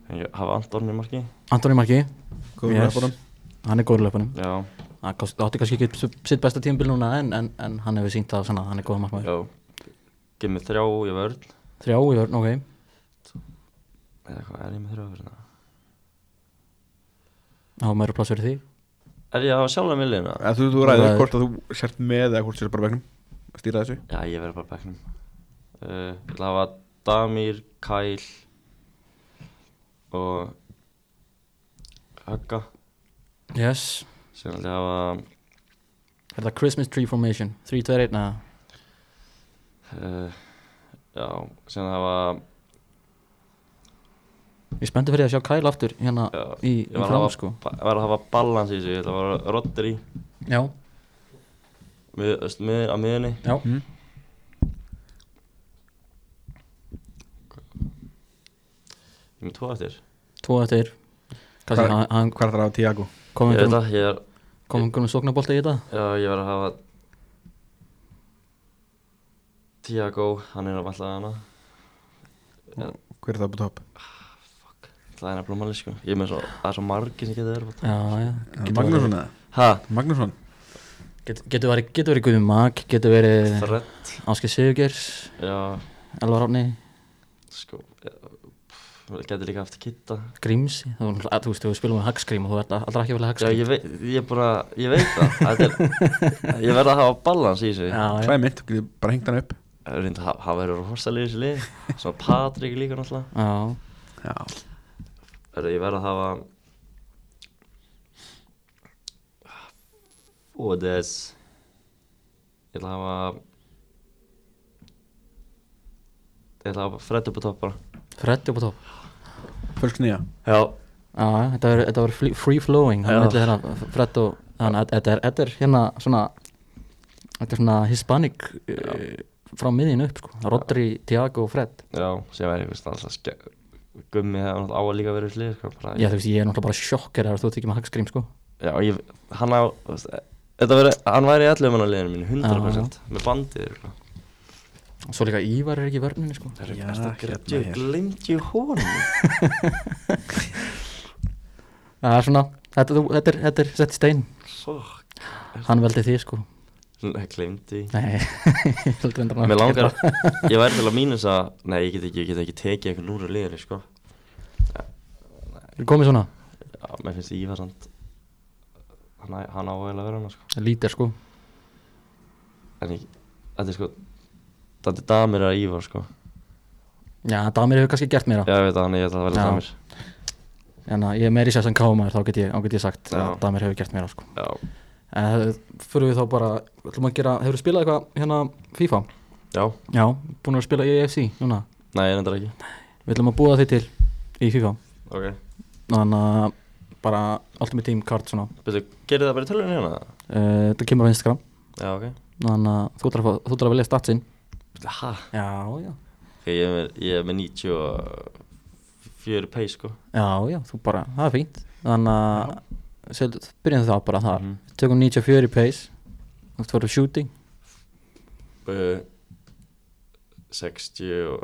En ég hafa Anton í marki. Antoni Marki, Góður Yes. með bórum hann er góður í löpunum. Já, Það átti kannski ekki sitt besta tímabil núna en, en, en hann hefur sínt það svona, hann er góða markmaður. Já. Gef mér þrjá í vörn. Þrjá í vörn, ok. Eða hvað er ég með þrjá í vörn? Þá er meira pláss fyrir því. Er ég að hafa sjálf að millina? Eða Þú, þú ræður. hvort að þú sért með eða hvort sért bara vegnum að stýra þessu? Já, ég verður bara bekknum. Uh, Ég ætla að hafa Damir, Kyle og Hugga Yes. Síðan ætla ég hafa Er það Christmas Tree Formation? 3, 2, 1 eða? Uh, Já, síðan að hafa Ég spenntur fyrir að sjá Kyle aftur hérna Já, í, í var að hafa, sko. ég var að hafa balans í þessu Ég ætla að hafa Rodri Já, mið, öst, mið, á miðunni já. Mm. Ég er með tvo eftir. Tvo eftir. Hvað- er það á Tiago? kom Ég veit það, ég er kom einhverjum sóknarbolta í þetta? Já, ég verð að hafa Tiago, hann er að valla hana Hver er það på topp? Það er nefnilega máli sko. Ég er með svo, það er svo margir sem getur verið bótt Já, já. Magnússon eða? Ha? Magnússon? get- Getur verið, getur verið Guðum Mag Getur verið Fred Áskei Sigurgers Já, Elvar Ráfni sko Getur líka haft kitta. Gríms Þú, þú veist, þú spilum með Hagskrím og þú ert alltaf ekki að vilja Já, ég veit, ég er bara, ég veit það. Þetta er, Ég verð að hafa balans í þessu. Já, já. Klæmint, þú getur bara hengt hann upp. Reynda að hafa verið Er ég verð að hafa Fóðes Ég ætla að hafa Ég ætla að hafa Fred upp á topp bara. Freddi upp á topp? Fölsk nýja. Já. Já, þetta verður- þetta verður free- free flowing. Já. milli hérna Fred og þannig að þetta er, þetta er hérna svona þetta er svona hispanic uh, frá miðin upp sko. Rodri, Tiago og Fred. Já, sem er einhvers alltaf ske Gummi náttúrulega á að líka verið slið sko, bara, Já, þú veist, ég er náttúrulega bara sjokkir að þú ekki með hagskrím, sko. Já, ég, hann á Þetta veri, hann væri í 11 manna liðinu mínu 100% með bandið sko. Svo líka Ívar er ekki í vörninni, sko. Það er Já, best að hérna. Glemt ég honum. Það er svona, þetta, þú, þetta er, þetta er sett í stein. Svo Hann veldi því, sko Glemdi Nei, ég held reyndar að- Mér langar, ég væri til að mínus að Nei, ég get ekki, ég get ekki tekið einhvern úr liðinu sko. Er komið svona, Já, mér finnst Ívar samt Hann, á- hann á vel að vera hann sko. lítir, sko En ég, þetta er sko Þetta er damir að Ívar sko. Já, Damir hefur kannski gert mér Já, ég veit að hann er að vera Já. damir En að ég er meiri sér sem kámaður, þá get ég, þá get ég sagt Já. að Damir hefur gert mér á, sko Já, En fyrir við þá bara, hefur spilað eitthvað hérna FIFA? já, Já, búin að spila í EFC núna? Nei, ég reyndar ekki. Við ætlum að búa þið til í FIFA. Ok, Þannig að bara Ultimate Team Card svona. Betur, gerir það bara í tölunni hérna? uh, Þetta kemur á Instagram. Já, ok. Þannig að þú ætlar að, að velja statsin hæ? Já, já. Ok, ég er með, ég er með 94 pace sko. Já, já, þú bara, það er fínt. Þannig að byrjum þá bara þar. Mhm. Tökum 94 í pace. Þú fyrir shooting. Uh, 67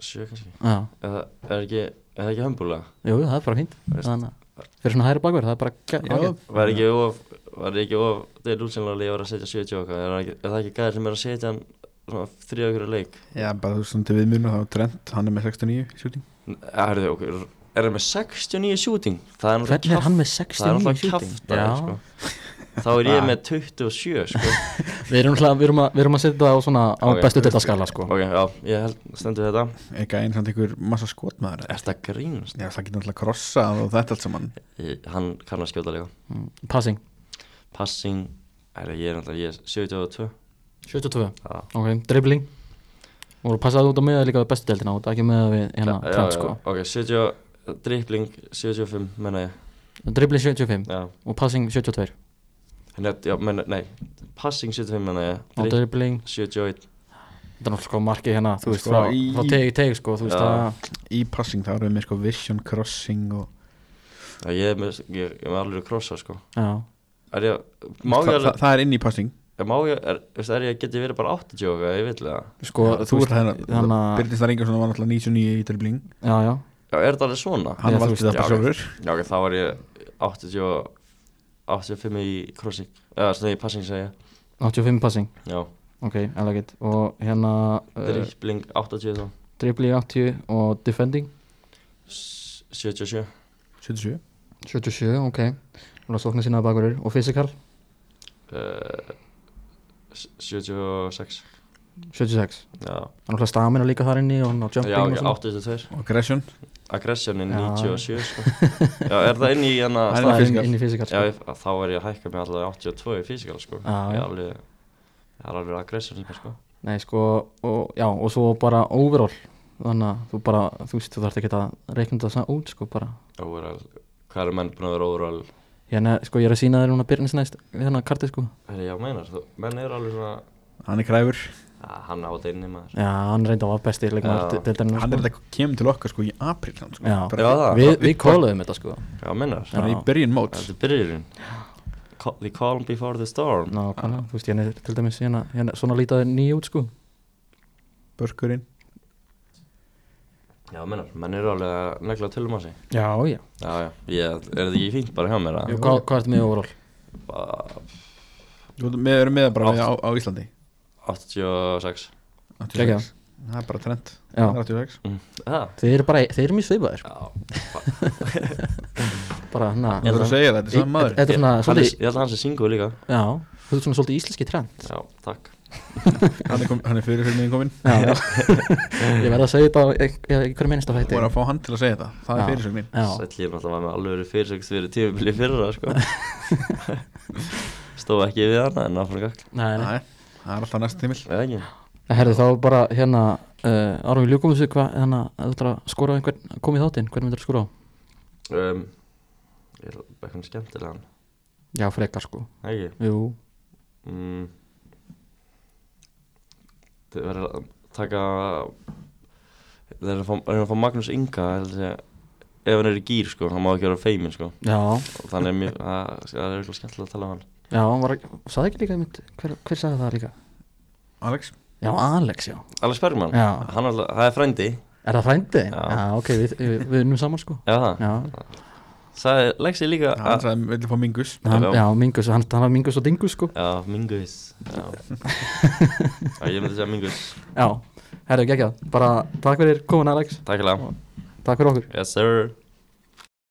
kannski. Já, Eða er ekki, er það ekki hömbulega? jú, það er bara fínt. Þannig að fyrir svona hæri bakverð, það er bara Já. Var ekki of, var ekki of Það er útsennilega að ég var að setja 70 okkar er, það er það ekki gæðir sem er að setja hann svona þrjá ykkur leik? Já, bara þú veist, til viðmjörnum þá er Trent, hann er með 69 shooting. Er það okkur Er það með 69 shooting? Það er náttúrulega er hann með Það er 69 náttúrulega shooting? Já, sko. Þá er ég með 27 sko. við erum, náttúrulega- við erum, að, við erum að setja það á svona á Ok. bestu þetta skala sko Ok, já, ég held, stendur þetta Er gæinn samt einhver massa skotmaður? Er það grínast? Já, það getur náttúrulega krossað og þetta allt saman hann kann að skjóta líka Mm, Passing, Passing er, Ég er er 72 72 Já, Ok, dribbling Og passaði út á miða líka við bestu deildina og það ekki með við hérna já, trend sko Ok, 70 Dribbling 75, menna ég. Dribbling 75 Já, og passing 72 Net, já menna, nei Passing 75, menna ég og Drib- dribbling, 71 þetta er náttúrulega sko markið hérna þú veist Sko, frá, í- frá teg í teg sko þú veist Já. að Í passing þá erum við með sko vision crossing og Já, ég er með, ég, ég er með alveg krossa, sko. Já, Er ég, Þa, ég það, alveg það er inn í passing. Er, Má ég, er, er ég, geti verið bara 80 og ég vil það. Sko Þú veist hérna þannig að Byrnist það Ingarsson var náttúrulega 99 í dribbling. Já, já, Já, er þetta alveg svona? Hann þú valdi það já, bara ok. sjálfur. Já, ok, þá var ég 80 og 85 í crossing eða svona í passing segja 85 passing? Já, Ok, alveg gett og hérna uh, dribbling 80 þá dribbling 80 og defending? S- 77 77 77, ok. Og það sóknar sína bakurur og physical? Uh, 76 76 Já, Það er náttúrulega stamina líka þar inni og ná jumping já og ok, svona. 82 og aggression Aggression er Já. 97 sko. Já, er það inn í hérna er er inn, í physical Já, sko. ég, þá er ég að hækka mig alltaf 82 í fysikal sko. Já, Ég já. er alveg er alveg aggression mér sko. Nei sko, og, já, og svo bara overall. Þannig að þú bara, þú veist, þú þarft ekki að reikna þetta sa- út sko bara. Overall. Hvað eru menn búin að vera overall? Hérna, sko, ég er að sína þér núna byrjins næst Hérna kartið sko. Herri, já, meinar þú Menn eru alveg svona Hann er kræfur Já, hann á þetta inni maður Já, hann reyndi að var besti Hann er sko. þetta kemur til okkar sko í apríl samt, sko. Já. Bara- Já, það. Við, við kóluðum þetta sko Já, meinar Já. Bara í byrjun móts Þetta er byrjun The calm before the storm Ná, kannan, þú veist, hérna er til dæmis hérna, hérna svona lítaði nýja út sko Börkurinn Já, meinar Menn eru alveg að negla tölum á sig Já, já Já, já Ég, er þetta ekki fínt bara hjá mér að Hvað, hvað ertu með overall? Bara Við erum með það bara Átt. á, á Íslandi 86 Geggjað. 86 Það er bara trend. Já. Það er 86 mm. Það Þeir eru bara, þeir eru mjög svipaðir Já Bara, Þú verður að segja þetta, þetta er saman maður. Er Hann er- Ég held að hann sé single líka. Já, þú ert svona svolítið íslenski trend. Já, takk. Hann er, kom, hann er fyrir fyrir komin Já, já. Ég verð að segja þetta á í hverju minnsta Þú voru að fá hann til að segja þetta. Það Já. er fyrirsögnin Já, Sæll ég náttúrulega með alveg verið fyrirsökst fyrir tímubili fyrra sko. Stóð ekki við hana en nei, nei. Nei, það er alltaf næsta tímil Herðu þá bara hérna uh, Árum við ljúkum þessu hvað hérna Þú ætlar að skora einhvern komið þáttinn Hvern myndir að skora á? um, Ég er eitthvað skemmtilegan. Já, frekar sko. Ekki? Jú. Mm. Þið verður að taka þeir eru að fá- að fá Magnús Inga ef hann er í gýr sko, hann má ekki vera feimin sko. Já, og þannig er það það er eitthvað skemmtilega að tala um hann já, hann var, sagði ekki líka einmitt, hver, hver sagði það líka? Alex? Já, Alex, já. Alex Bergman, Já. hann er alltaf, það er frændi. Er það frændi? Já. Já, ok, við, við, við erum saman sko. Já. Það, Já, sagði Lexi líka hann að, sagði vilja fá mingus? Hann, Já. já Mingus, hann, hann var Mingus og Dingus sko. Já, Mingus. Já, já ég myndi segja Mingus. Já, herru, geggjað. Bara takk fyrir komin Alex. Takk fyrir. Það Takk fyrir okkur. Yes sir